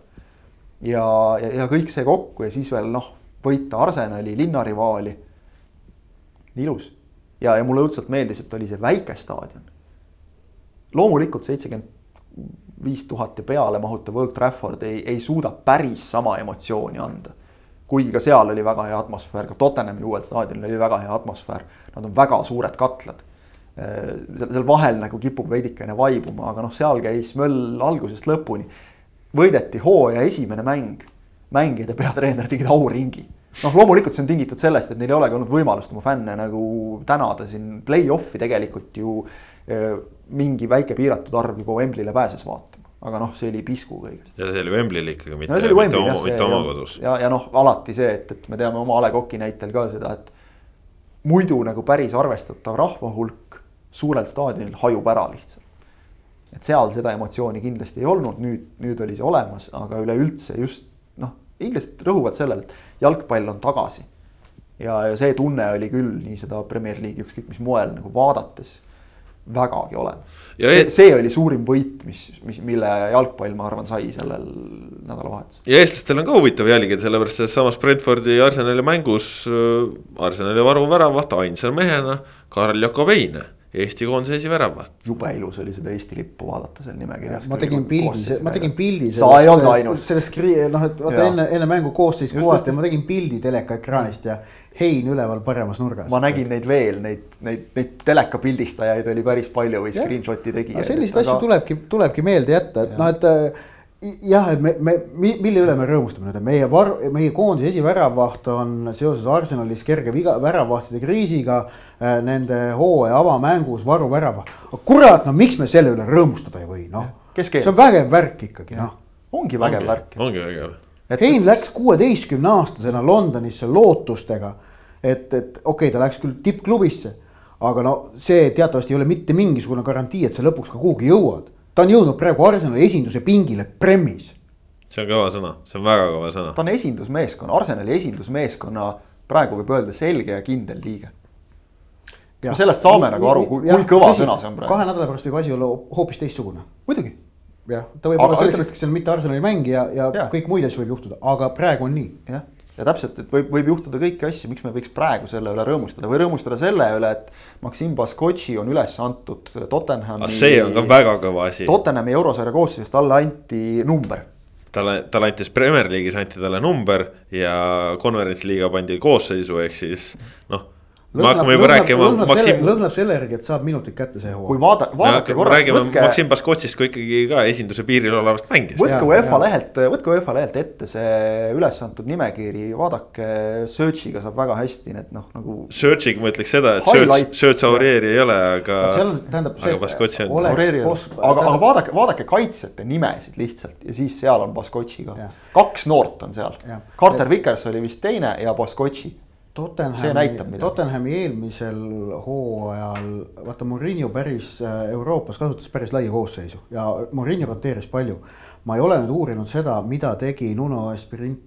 ja, ja, ja kõik see kokku ja siis veel noh, võita Arsenali linnarivaali. ilus ja, ja mulle õudselt meeldis, et oli see väike staadion. loomulikult seitsekümmend viis tuhat ja peale mahutav Old Trafford ei, ei suuda päris sama emotsiooni anda kuigi ka seal oli väga hea atmosfäär, ka Tottenhami uuel staadionil oli väga hea atmosfäär. Nad on väga suured katlad. Äh, seal vahel nagu kipub veidikene vaibuma, aga noh, seal käis möll algusest lõpuni. võideti hooaja esimene mäng, mängijad ja peatreener tegid auringi. noh, loomulikult see on tingitud sellest, et neil ei olegi olnud võimalust oma fänne nagu tänada siin play-off'i tegelikult ju mingi väike piiratud arv juba Wembley'le pääses vaatama aga noh, see oli pisku kõigest. ja see oli Wembley'l ikkagi, mitte, no, mitte oma, mitte oma kodus. ja, ja noh, alati see, et, et me teame oma A Le Coq'i näitel ka seda, et muidu nagu päris arvestatav rahva hulk suurel staadionil hajub ära lihtsalt. et seal seda emotsiooni kindlasti ei olnud, nüüd, nüüd oli see olemas, aga üleüldse just noh, inglased rõhuvad sellele, et jalgpall on tagasi. ja, ja see tunne oli küll nii seda Premier League'i ükskõik mis moel nagu vaadates vägagi olemas. see, e- see oli suurim võit, mis, mis, mille jalgpall, ma arvan, sai sellel nädalavahetusel. ja eestlastel on ka huvitav jälgida, sellepärast et samas Brentfordi ja Arsenali mängus äh, Arsenali varuväravaht ainsa mehena Karl Jakobeine Eesti koondise esiväravaht. jube ilus oli seda Eesti lippu vaadata seal nimekirjas. ma tegin pildi, ma tegin pildi. sa ei olnud ainus. sellest, noh, et vaata enne, enne mängu koosseis kuvati ja ma tegin pildi telekaekraanist ja hein üleval paremas nurgas. ma nägin neid veel, neid, neid, neid telekapildistajaid oli päris palju või screenshot'i tegijaid. selliseid asju tulebki, tulebki meelde jätta, et noh, et jah, et me, me, mille üle me rõõmustame nüüd, et meie var-, meie koondise esiväravaht on seoses Arsenalis kerge viga, väravahtide kriisiga äh, nende hooaja avamängus varuvärava. kurat, no miks me selle üle rõõmustada ei või, noh. see on vägev värk ikkagi, noh. ongi vägev värk. ongi vägev. Hein läks kuueteistkümne aastasena Londonisse lootustega, et, et okei okay,, ta läks küll tippklubisse, aga no see teatavasti ei ole mitte mingisugune garantii, et sa lõpuks ka kuhugi jõuad ta on jõudnud praegu Arsenali esinduse pingile Premis. see on kõva sõna, see on väga kõva sõna. ta on esindusmeeskonna, Arsenali esindusmeeskonna praegu võib öelda selge ja kindel liige. me sellest saame ja, nagu aru, kui, kui kõva tõsi, sõna see on praegu. kahe nädala pärast võib asi olla hoopis teistsugune. muidugi. jah, ta võib aga olla selleks hetkeks seal mitte Arsenali mängija ja, ja kõik muid asju võib juhtuda, aga praegu on nii. jah ja täpselt, et võib, võib juhtuda kõiki asju, miks me võiks praegu selle üle rõõmustada või rõõmustada selle üle, et Maksim Baskotši on üles antud Tottenhami. see on ka väga kõva asi. Tottenhami eurosarja koosseisust talle anti number talle, talle anti Premier League'is anti talle number ja konverentsliiga pandi koosseisu, ehk siis noh me hakkame juba rääkima. Maksim... lõhnab selle järgi, et saab minutid kätte see hooaeg. kui vaada, vaadake korraks. räägime võtke... Maksim Baskotšist kui ikkagi ka esinduse piiril olevast mängijast. võtke UEFA lehelt, võtke UEFA lehelt ette see üles antud nimekiri, vaadake, Search'iga saab väga hästi need noh, nagu. Search'iga ma ütleks seda, et Search, Search Aurieri ei ole, aga. seal on, tähendab see. aga Baskotši on. aga, aga vaadake, vaadake kaitsjate nimesid lihtsalt ja siis seal on Baskotši ka. kaks noort on seal. Carter Vickers oli vist teine ja Baskotši Tottenhami, Tottenhami eelmisel hooajal, vaata Murillo päris äh, Euroopas kasutas päris laia koosseisu ja Murillo roteeris palju ma ei ole nüüd uurinud seda, mida tegi Nuno Espirin-.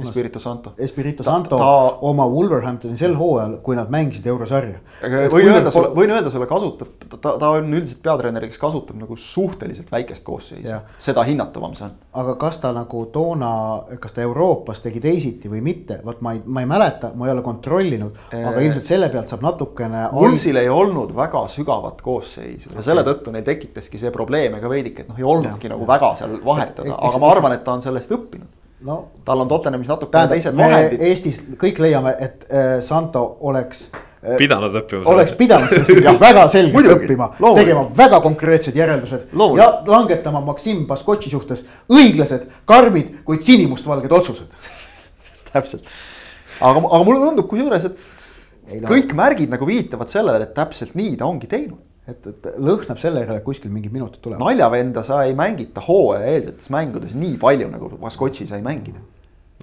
Espirito Santo. Espirito Santo ta, ta... oma Wolverhamptoni sel hooajal, kui nad mängisid eurosarja. võin öelda sulle, võin öelda sulle, kasutab, ta, ta on üldiselt peatreener, kes kasutab nagu suhteliselt väikest koosseisu, seda hinnatavam see on. aga kas ta nagu toona, kas ta Euroopas tegi teisiti või mitte, vot ma ei, ma ei mäleta, ma ei ole kontrollinud, aga ilmselt selle pealt saab natukene. Woolsil ei olnud väga sügavat koosseisu ja selle tõttu neil tekitaski see probleeme ka veidike, et noh, ei olnudki ja, nagu ja. väga seal vahetada, aga ma arvan, et ta on sellest õppinud no,. tal on Tottenhamis natukene teised vahendid. Eestis kõik leiame, et äh, Santo oleks äh, pidanud õppima. oleks pidanud sellest väga selgelt õppima, tegema väga konkreetsed järeldused Loomulik. ja langetama Maksim Baskotši suhtes õiglased, karmid, kuid sinimustvalged otsused täpselt, aga, aga mulle tundub kusjuures, et kõik no. märgid nagu viitavad sellele, et täpselt nii ta ongi teinud et, et lõhnab selle järele, et kuskil mingid minutid tulevad. naljavenda sa ei mängita hooajaeelsetes mängudes nii palju nagu Baskotši sai mängida.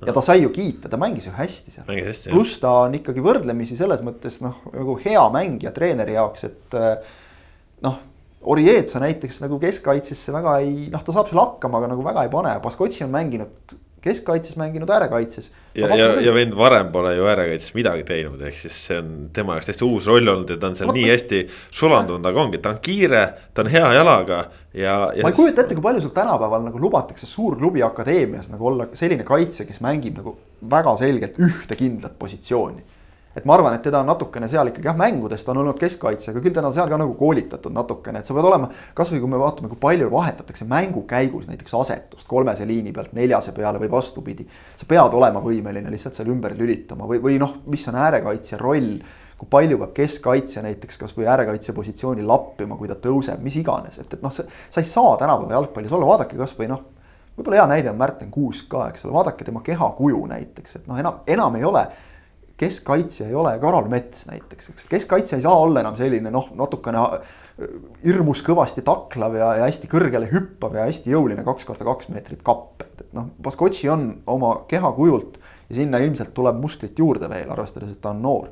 ja ta sai ju kiita, ta mängis ju hästi seal. pluss ta on ikkagi võrdlemisi selles mõttes noh, nagu hea mängija treeneri jaoks, et eh, noh. Orietsa näiteks nagu keskkaitsesse väga ei, noh, ta saab seal hakkama, aga nagu väga ei pane, Baskotši on mänginud keskkaitses mänginud, äärekaitses. ja, ja, ja vend varem pole ju äärekaitses midagi teinud, ehk siis see on tema jaoks täiesti uus roll olnud ja ta on seal Vaat, nii hästi sulandunud, aga ongi, ta on kiire, ta on hea jalaga ja, ja. ma ei kujuta ette, kui palju sul tänapäeval nagu lubatakse suurklubi akadeemias nagu olla selline kaitse, kes mängib nagu väga selgelt ühte kindlat positsiooni et ma arvan, et teda on natukene seal ikkagi jah, mängudes ta on olnud keskkaitse, aga küll teda on seal ka nagu koolitatud natukene, et sa pead olema. kasvõi kui me vaatame, kui palju vahetatakse mängu käigus näiteks asetust kolmese liini pealt neljase peale või vastupidi. sa pead olema võimeline lihtsalt seal ümber lülitama või, või noh, mis on äärekaitsja roll. kui palju peab keskkaitsja näiteks kasvõi äärekaitse positsiooni lappima, kui ta tõuseb, mis iganes, et, et noh, sa ei saa tänapäeva jalgpallis olla, vaadake kasvõi noh võib-olla hea näide on Märten Kuusk ka, eks ole, vaadake tema kehakuju näiteks, et noh, enam, enam ei ole keskkaitsja ei ole Karol Mets näiteks, eks keskkaitsja ei saa olla enam selline noh, natukene hirmus kõvasti taklav ja, ja hästi kõrgele hüppav ja hästi jõuline kaks korda kaks meetrit kapp, et, et noh, Baskotši on oma kehakujult ja sinna ilmselt tuleb musklit juurde veel, arvestades, et ta on noor.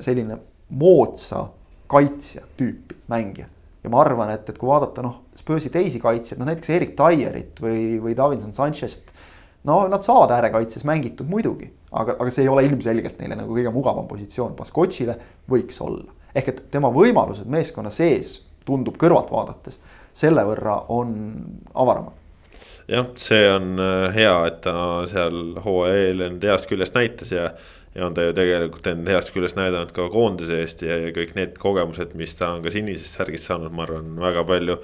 selline moodsa kaitsja tüüpi mängija ja ma arvan, et, et kui vaadata noh, Spursi teisi kaitsjaid, noh näiteks Erik Taierit või, või Davinson Sanchez't. No nad saavad äärekaitses mängitud muidugi, aga, aga see ei ole ilmselgelt neile nagu kõige mugavam positsioon, Baskotšile võiks olla. ehk et tema võimalused meeskonna sees tundub kõrvalt vaadates selle võrra on avaramad jah, see on äh, hea, et ta seal hooaja eel end heast küljest näitas ja ja on ta ju tegelikult end heast küljest näidanud ka koondise eest ja, ja kõik need kogemused, mis ta on ka sinisest särgist saanud, ma arvan, väga palju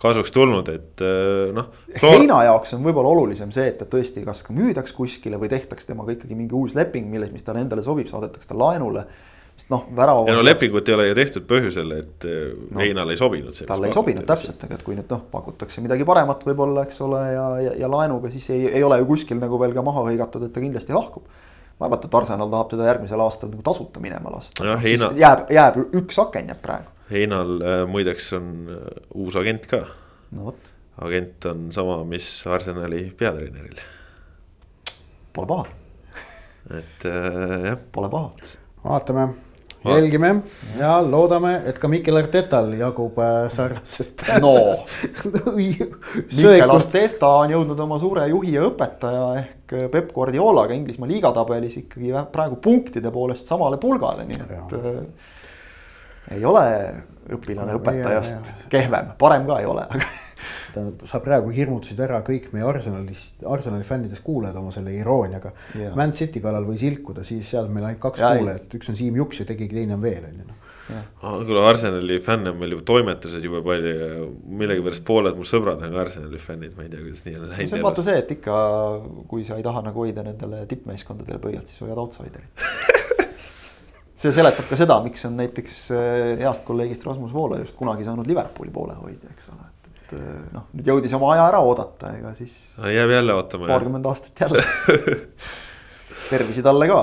kasuks tulnud, et äh, noh. Heina jaoks on võib-olla olulisem see, et ta tõesti kas ka müüdaks kuskile või tehtaks temaga ikkagi mingi uus leping, milles, mis talle endale sobib, saadetakse ta laenule. sest noh, värava. ja no lepingut ei ole ju tehtud põhjusel, et äh, no, Heinale ei sobinud see. talle ei sobinud täpselt, aga et kui nüüd noh, pakutakse midagi paremat võib-olla, eks ole, ja, ja, ja laenuga, siis ei, ei ole ju kuskil nagu veel ka maha hõigatud, et ta kindlasti lahkub vaevalt, et Arsenal tahab teda järgmisel aastal nagu tasuta minema lasta no,. Jääb, jääb üks aken jääb praegu. Heinal äh, muideks on äh, uus agent ka. no vot. agent on sama, mis Arsenali peatreeneril. Pole paha. et äh, jah. Pole paha. vaatame jälgime ja loodame, et ka Mikel Artetal jagub äh, sarnasest. no Mikel Arteta on jõudnud oma suure juhi ja õpetaja ehk Peep Guardiolaga Inglismaa liigatabelis ikkagi praegu punktide poolest samale pulgale, nii et äh, ei ole õpilane õpetajast kehvem, parem ka ei ole, aga tähendab, sa praegu hirmutasid ära kõik meie Arsenalist, Arsenali fännidest kuulajad oma selle irooniaga. Man City kallal võis ilkuda, siis seal meil ainult kaks kuulajat, üks on Siim Juks ja keegi teine on veel, on ju noh. kuule, Arsenali fänne on meil juba toimetused jube palju ja millegipärast pooled mu sõbrad on ka Arsenali fännid, ma ei tea, kuidas nii on läinud. see on vaata see, et ikka, kui sa ei taha nagu hoida nendele tippmeeskondadele pöialt, siis hoiad outsiderit see seletab ka seda, miks on näiteks eh, heast kolleegist Rasmus Voolajust kunagi saanud Liverpooli poolehoidja, eks ole et eh, noh, nüüd jõudis oma aja ära oodata, ega siis. jääb jälle ootama. paarkümmend aastat jälle tervisi talle ka,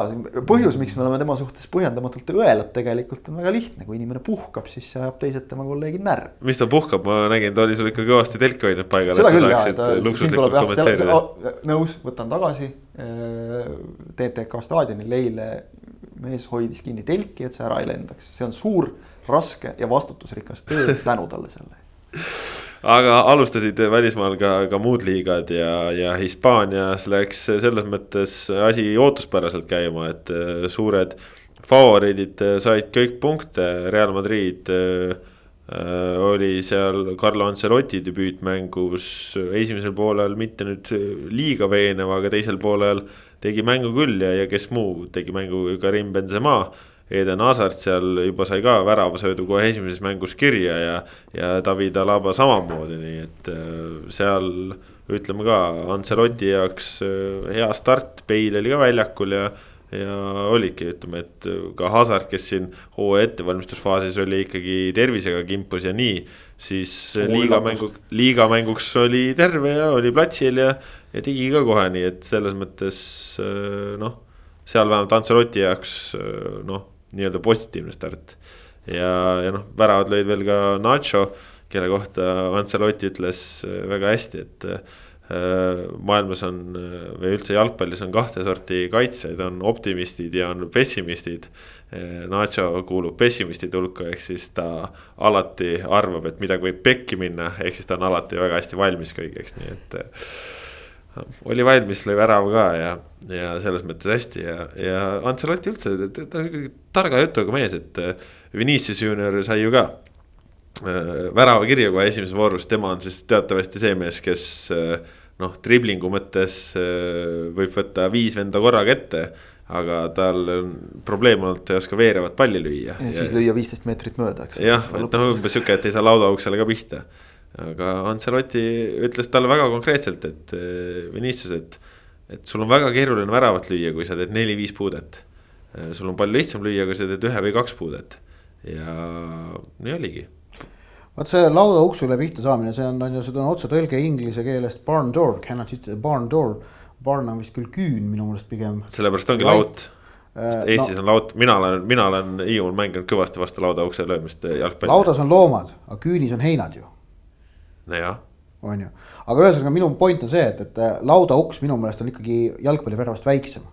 põhjus, miks me oleme tema suhtes põhjendamatult õelad, tegelikult on väga lihtne, kui inimene puhkab, siis ajab teised tema kolleegid närvi. mis ta puhkab, ma nägin, ta oli sul ikka kõvasti telki hoidnud paigal. seda küll jah, ta siin tuleb jah, nõus, võtan tagasi. Eh, TTK staadionil eile mees hoidis kinni telki, et see ära ei lendaks, see on suur, raske ja vastutusrikas töö, tänu talle selle aga alustasid välismaal ka, ka muud liigad ja, ja Hispaanias läks selles mõttes asi ootuspäraselt käima, et äh, suured favoriidid äh, said kõik punkte, Real Madrid äh, oli seal Carlo Ancelotti debüütmängus esimesel poolel mitte nüüd liiga veenev, aga teisel poolel tegi mängu küll ja, ja kes muu tegi mängu Karim Benzema. Eden Hazard seal juba sai ka väravasöödu kohe esimeses mängus kirja ja, ja David Alaba samamoodi, nii et äh, seal ütleme ka Ancelotti jaoks äh, hea start, Bale oli ka väljakul ja ja oligi, ütleme, et ka Hazard, kes siin hooaja ettevalmistusfaasis oli ikkagi tervisega kimpus ja nii. siis liigamängu, liigamänguks oli terve ja oli platsil ja, ja tegi ka kohe nii, et selles mõttes äh, noh. seal vähemalt Ancelotti jaoks äh, noh, nii-öelda positiivne start. ja, ja noh, väravad lõid veel ka Nacho, kelle kohta Ancelotti ütles äh, väga hästi, et maailmas on või üldse jalgpallis on kahte sorti kaitsjaid, on optimistid ja on pessimistid. Nacho kuulub pessimistide hulka, ehk siis ta alati arvab, et midagi võib pekki minna, ehk siis ta on alati väga hästi valmis kõigeks, nii et oli valmis, lõi värava ka ja, ja selles mõttes hästi ja, ja Ancelotti üldse, ta on ikkagi targa jutuga mees, et äh, Vinicius Junior sai ju ka äh, värava kirja kohe esimeses voorus, tema on siis teatavasti see mees, kes äh, noh, driblingu mõttes võib võtta viis venda korraga ette aga tal on probleem olnud, ta ei oska veerevat palli lüüa. ja siis lüüa viisteist meetrit mööda, eks. jah, et noh, umbes sihuke, et ei saa laudauksele ka pihta aga Ancelotti ütles talle väga konkreetselt, et eh, Vinicius, et, et sul on väga keeruline väravat lüüa, kui sa teed neli-viis puudet. Eh, sul on palju lihtsam lüüa, kui sa teed ühe või kaks puudet ja nii oligi vot see lauda uksule pihta saamine, see on, on ju, see on otsetõlge inglise keelest barn door, cannot sit barn door. Barn on vist küll küün minu meelest pigem. sellepärast ongi laut äh,. Eestis no, on laut, mina olen, mina olen Hiiumaal mänginud kõvasti vastu lauda ukse löömist jalgpalli. laudas on loomad, aga küünis on heinad ju. Nojah. on ju, aga ühesõnaga minu point on see, et, et lauda uks minu meelest on ikkagi jalgpalliväravast väiksem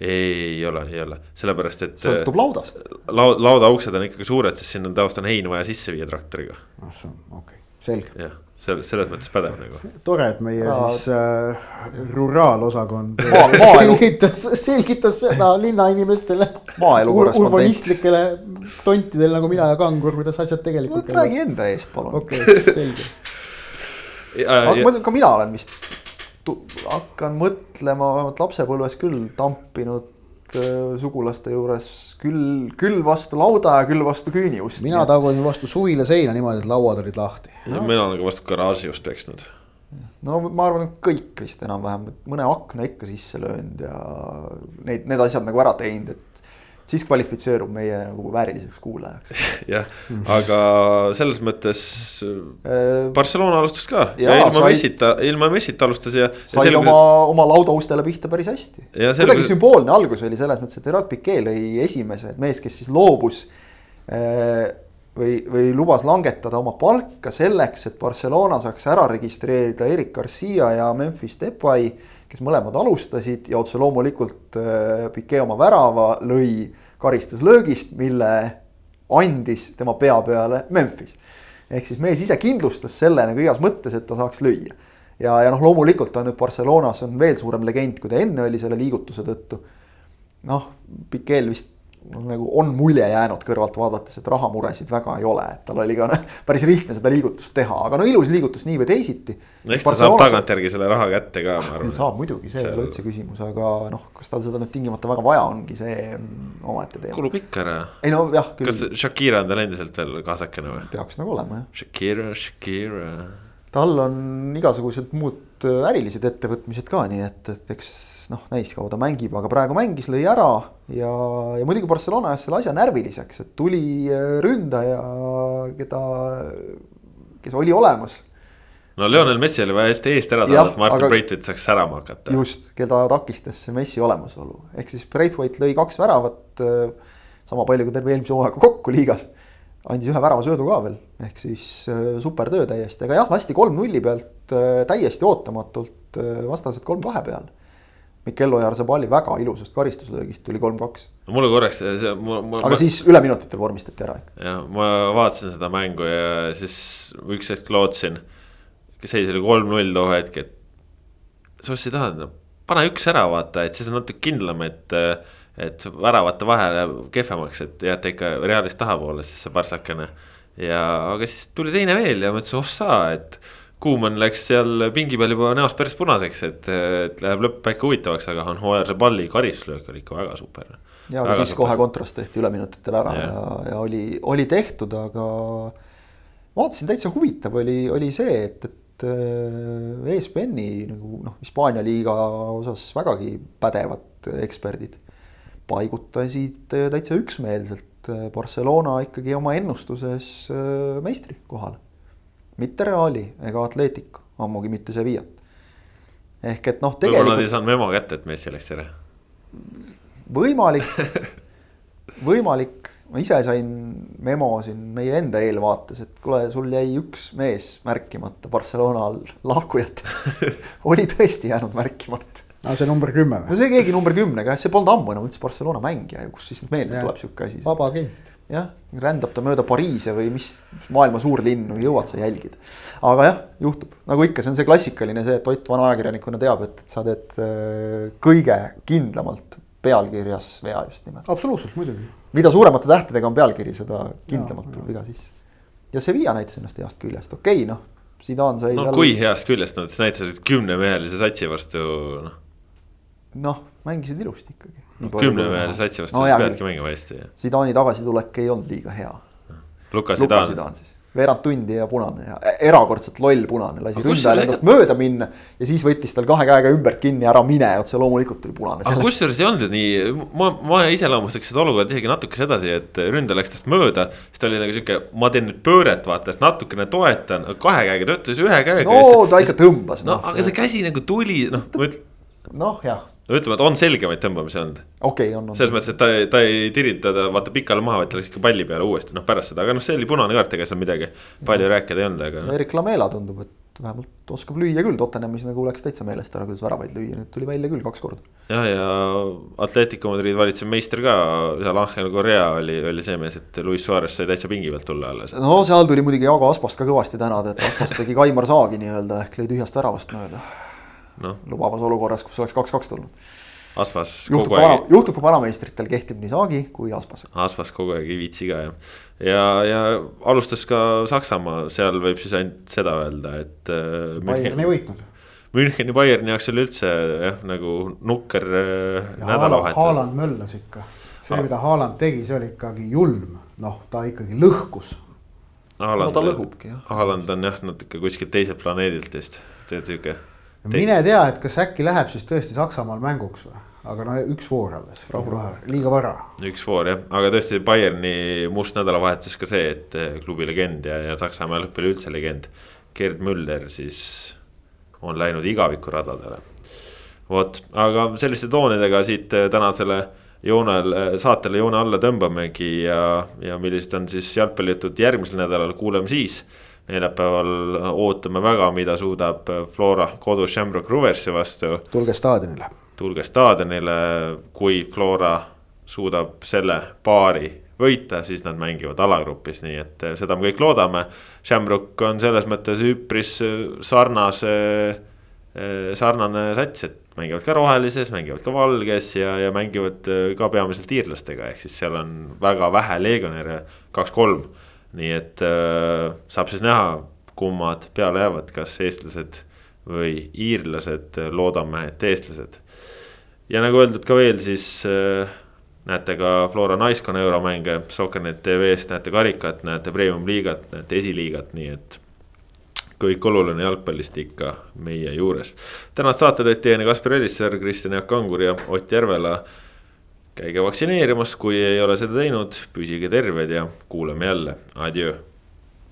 ei, ei ole, ei ole, sellepärast et. sõltub laudast. laud, laudauksed on ikkagi suured, sest sinna on tavaliselt on hein vaja sisse viia traktoriga. ah see on okei okay., selge. jah, selles, selles mõttes pädev nagu. tore, et meie Aa. siis äh, ruraalosakond selgitas, selgitas seda linnainimestele. Ur urbanistlikele tontidele nagu mina ja Kangur, kuidas asjad tegelikult no,. räägi enda eest, palun. okei okay,, selge. aga ka mina olen vist hakkan mõtlema, lapsepõlves küll tampinud sugulaste juures küll, küll vastu lauda ja küll vastu küüniust. mina tagusin vastu suvila seina niimoodi, et lauad olid lahti. mina olen ka vastu garaaži just peksnud. no ma arvan, et kõik vist enam-vähem, mõne akna ikka sisse löönud ja neid, need asjad nagu ära teinud, et siis kvalifitseerub meie nagu vääriliseks kuulajaks. jah, aga selles mõttes äh, Barcelona alustas ka ja, ja ilma Messita, ilma Messita alustas ja. sai selgus... oma, oma laudaustele pihta päris hästi. kuidagi selgus... sümboolne algus oli selles mõttes, et Gerard Piquet lõi esimese, et mees, kes siis loobus äh, või, või lubas langetada oma palka selleks, et Barcelona saaks ära registreerida Erik Garcia ja Memphis Depay kes mõlemad alustasid ja otse loomulikult äh, Piquet oma värava lõi karistuslöögist, mille andis tema pea peale Memphis. ehk siis mees ise kindlustas selle nagu igas mõttes, et ta saaks lüüa. ja, ja noh, loomulikult ta nüüd Barcelonas on veel suurem legend, kui ta enne oli selle liigutuse tõttu. noh, Piquel vist nagu on mulje jäänud kõrvalt vaadates, et rahamuresid väga ei ole, et tal oli ka päris lihtne seda liigutust teha, aga no ilus liigutus nii või teisiti. eks ta saab tagantjärgi selle raha kätte ka, ma arvan. saab muidugi, see ei ole üldse küsimus, aga noh, kas tal seda nüüd tingimata väga vaja ongi, see omaette teema. kulub ikka ära. ei no jah. kas Shakira on tal endiselt veel kaasakene või? peaks nagu olema jah. Shakira, Shakira. tal on igasugused muud ärilised ettevõtmised ka, nii et, et eks noh, näis, kaua ta mängib, aga praegu mängis, lõi ära ja, ja muidugi Barcelona ajas selle asja närviliseks, et tuli äh, ründaja, keda, kes oli olemas. no Lionel Messi oli vaja hästi eest ära saada, et Martin Braithwaite saaks särama hakata. just, keda takistas see Messi olemasolu, ehk siis Braithwaite lõi kaks väravat, äh, sama palju kui terve eelmise hooaega kokku liigas andis ühe väravasöödu ka veel, ehk siis äh, super töö täiesti, aga jah, lasti kolm nulli pealt täiesti ootamatult vastased kolm kahe peal Mikel Ojarzabali väga ilusast karistuslöögist tuli kolm-kaks. mulle korraks see. aga ma... siis üleminutitel vormistati ära jah, ma vaatasin seda mängu ja siis üks hetk lootsin. seis oli kolm-null too hetk, et. Sociedad, no pane üks ära vaata, et siis on natuke kindlam, et. et väravate vahele kehvemaks, et jääte ikka Realist tahapoole, siis see partsakene. ja, aga siis tuli teine veel ja mõtlesin, oh sa, et Kuumann läks seal pingi peal juba näost päris punaseks, et, et läheb lõpp äkki huvitavaks, aga on hooajal see palli karistuslöök oli ikka väga super. ja, aga siis super. kohe kontrast tehti üleminutitel ära ja, ja, ja oli, oli tehtud, aga vaatasin täitsa huvitav oli, oli see, et, et äh, ESPN-i nagu noh, Hispaania liiga osas vägagi pädevad eksperdid paigutasid täitsa üksmeelselt Barcelona ikkagi oma ennustuses äh, meistri kohale mitte Reali ega Atletico, ammugi mitte Sevilla't. ehk et noh, tegelikult. võib-olla nad ei saanud memo kätte, et Messi läks ära. võimalik võimalik, ma ise sain memo siin meie enda eelvaates, et kuule, sul jäi üks mees märkimata Barcelonal lahkujatest oli tõesti jäänud märkimata no see number kümme või? no see keegi number kümnega jah, see polnud ammu enam üldse Barcelona mängija ju, kus siis meelde tuleb sihuke asi. vaba agent jah, rändab ta mööda Pariise või mis maailma suurlinnu, jõuad sa jälgida. aga jah, juhtub, nagu ikka, see on see klassikaline see, et Ott vana ajakirjanikuna teab, et, et sa teed äh, kõige kindlamalt pealkirjas vea just nimelt. absoluutselt, muidugi. mida suuremate tähtedega on pealkiri, seda kindlamalt tuleb viga sisse. ja Sevilla näitas ennast heast küljest, okei okay,, noh, Zidane sai no seal... kui heast küljest nad näitasid kümnemehelise satsi vastu, noh. noh, mängisid ilusti ikkagi kümnemehelise satsi vastu no, peadki mängima hästi. Zidane'i tagasitulek ei olnud liiga hea. Luka Zidane. siis, veerand tundi ja punane ja erakordselt loll punane, lasi ründajal see- endast mööda minna. ja siis võttis tal kahe käega ümbert kinni, ära mine, otse loomulikult tuli punane. aga kusjuures ei olnud nii, ma, ma iseloomustaks seda olukorda isegi natuke sedasi, et ründaja läks tast mööda. siis ta oli nagu sihuke, ma teen nüüd pööret, vaata, et natukene toetan, kahe käega, ta ütles ühe käega. no ta ikka tõmbas. no aga see käsi nagu tuli, noh, noh, jah, ütleme, et on selgemaid tõmbamisi olnud. okei okay, on, on. selles mõttes, et ta, ta ei tirinud teda vaata pikale maha, vaid ta läks ikka palli peale uuesti, noh pärast seda, aga noh, see oli punane kaart, ega seal midagi palju rääkida ei olnud, aga noh. Erik Lamela tundub, et vähemalt oskab lüüa küll, Tottenhamis nagu läks täitsa meelest ära, kuidas väravaid lüüa, nüüd tuli välja küll kaks korda. jah, ja Atletico Madrid valitsev meister ka, seal Angel Correa oli, oli see mees, et Luis Suarez sai täitsa pingi pealt tulla alles. no seal tuli muidugi Jaago Aspast ka kõvasti tänada, et Aspas tegi Kaimar Saagi nii-öelda ehk lõi tühjast väravast mööda. Noh, lubavas olukorras, kus oleks kaks-kaks tulnud. Aspas juhtub kogu aeg, juhtub ka vanameistritel kehtib nii Saagi kui Aspas. Aspas kogu aeg ei viitsi ka jah. ja, ja alustas ka Saksamaa, seal võib siis ainult seda öelda, et äh, Bayern ei võitnud. Müncheni Bayerni jaoks oli üldse jah, nagu nukker äh, ja Haaland, nädalavahetus. Haaland möllas ikka. see, mida Haaland tegi, see oli ikkagi julm, noh, ta ikkagi lõhkus. no ta lõhubki jah. Haaland on jah natuke kuskilt teiselt planeedilt vist, see on sihuke. Mine tea, et kas äkki läheb siis tõesti Saksamaal mänguks või, aga no üks voor alles, liiga vara. üks voor jah, aga tõesti Bayerni must nädalavahetus ka see, et eh, klubi legend ja, ja Saksamaa jalgpalli üldse legend. Gerd Müller siis on läinud igavikuradadele. vot, aga selliste toonidega siit eh, tänasele joonel, saatele joone alla tõmbamegi ja, ja millised on siis jalgpallijutud järgmisel nädalal, kuuleme siis. Neljapäeval ootame väga, mida suudab Flora kodus Shamrock Roversi vastu tulge staadionile. tulge staadionile, kui Flora suudab selle paari võita, siis nad mängivad alagrupis, nii et eh, seda me kõik loodame. Shamrock on selles mõttes üpris sarnase, sarnane sats, et mängivad ka rohelises, mängivad ka valges ja, ja mängivad ka peamiselt iirlastega, ehk siis seal on väga vähe legionäre, kaks-kolm. Nii et äh, saab siis näha, kummad peale jäävad, kas eestlased või iirlased, loodame, et eestlased ja nagu öeldud ka veel, siis äh, näete ka Flora naiskonna euromänge, Soccernet tv-st näete karikat, näete premium-liigat, näete esiliigat, nii et. kõik oluline jalgpallist ikka meie juures. tänast saate teid teieni Kaspar Elisser, Kristjan Jaak Kangur ja Ott Järvela. Käige vaktsineerimas, kui ei ole seda teinud, püsige terved ja kuuleme jälle, adjöö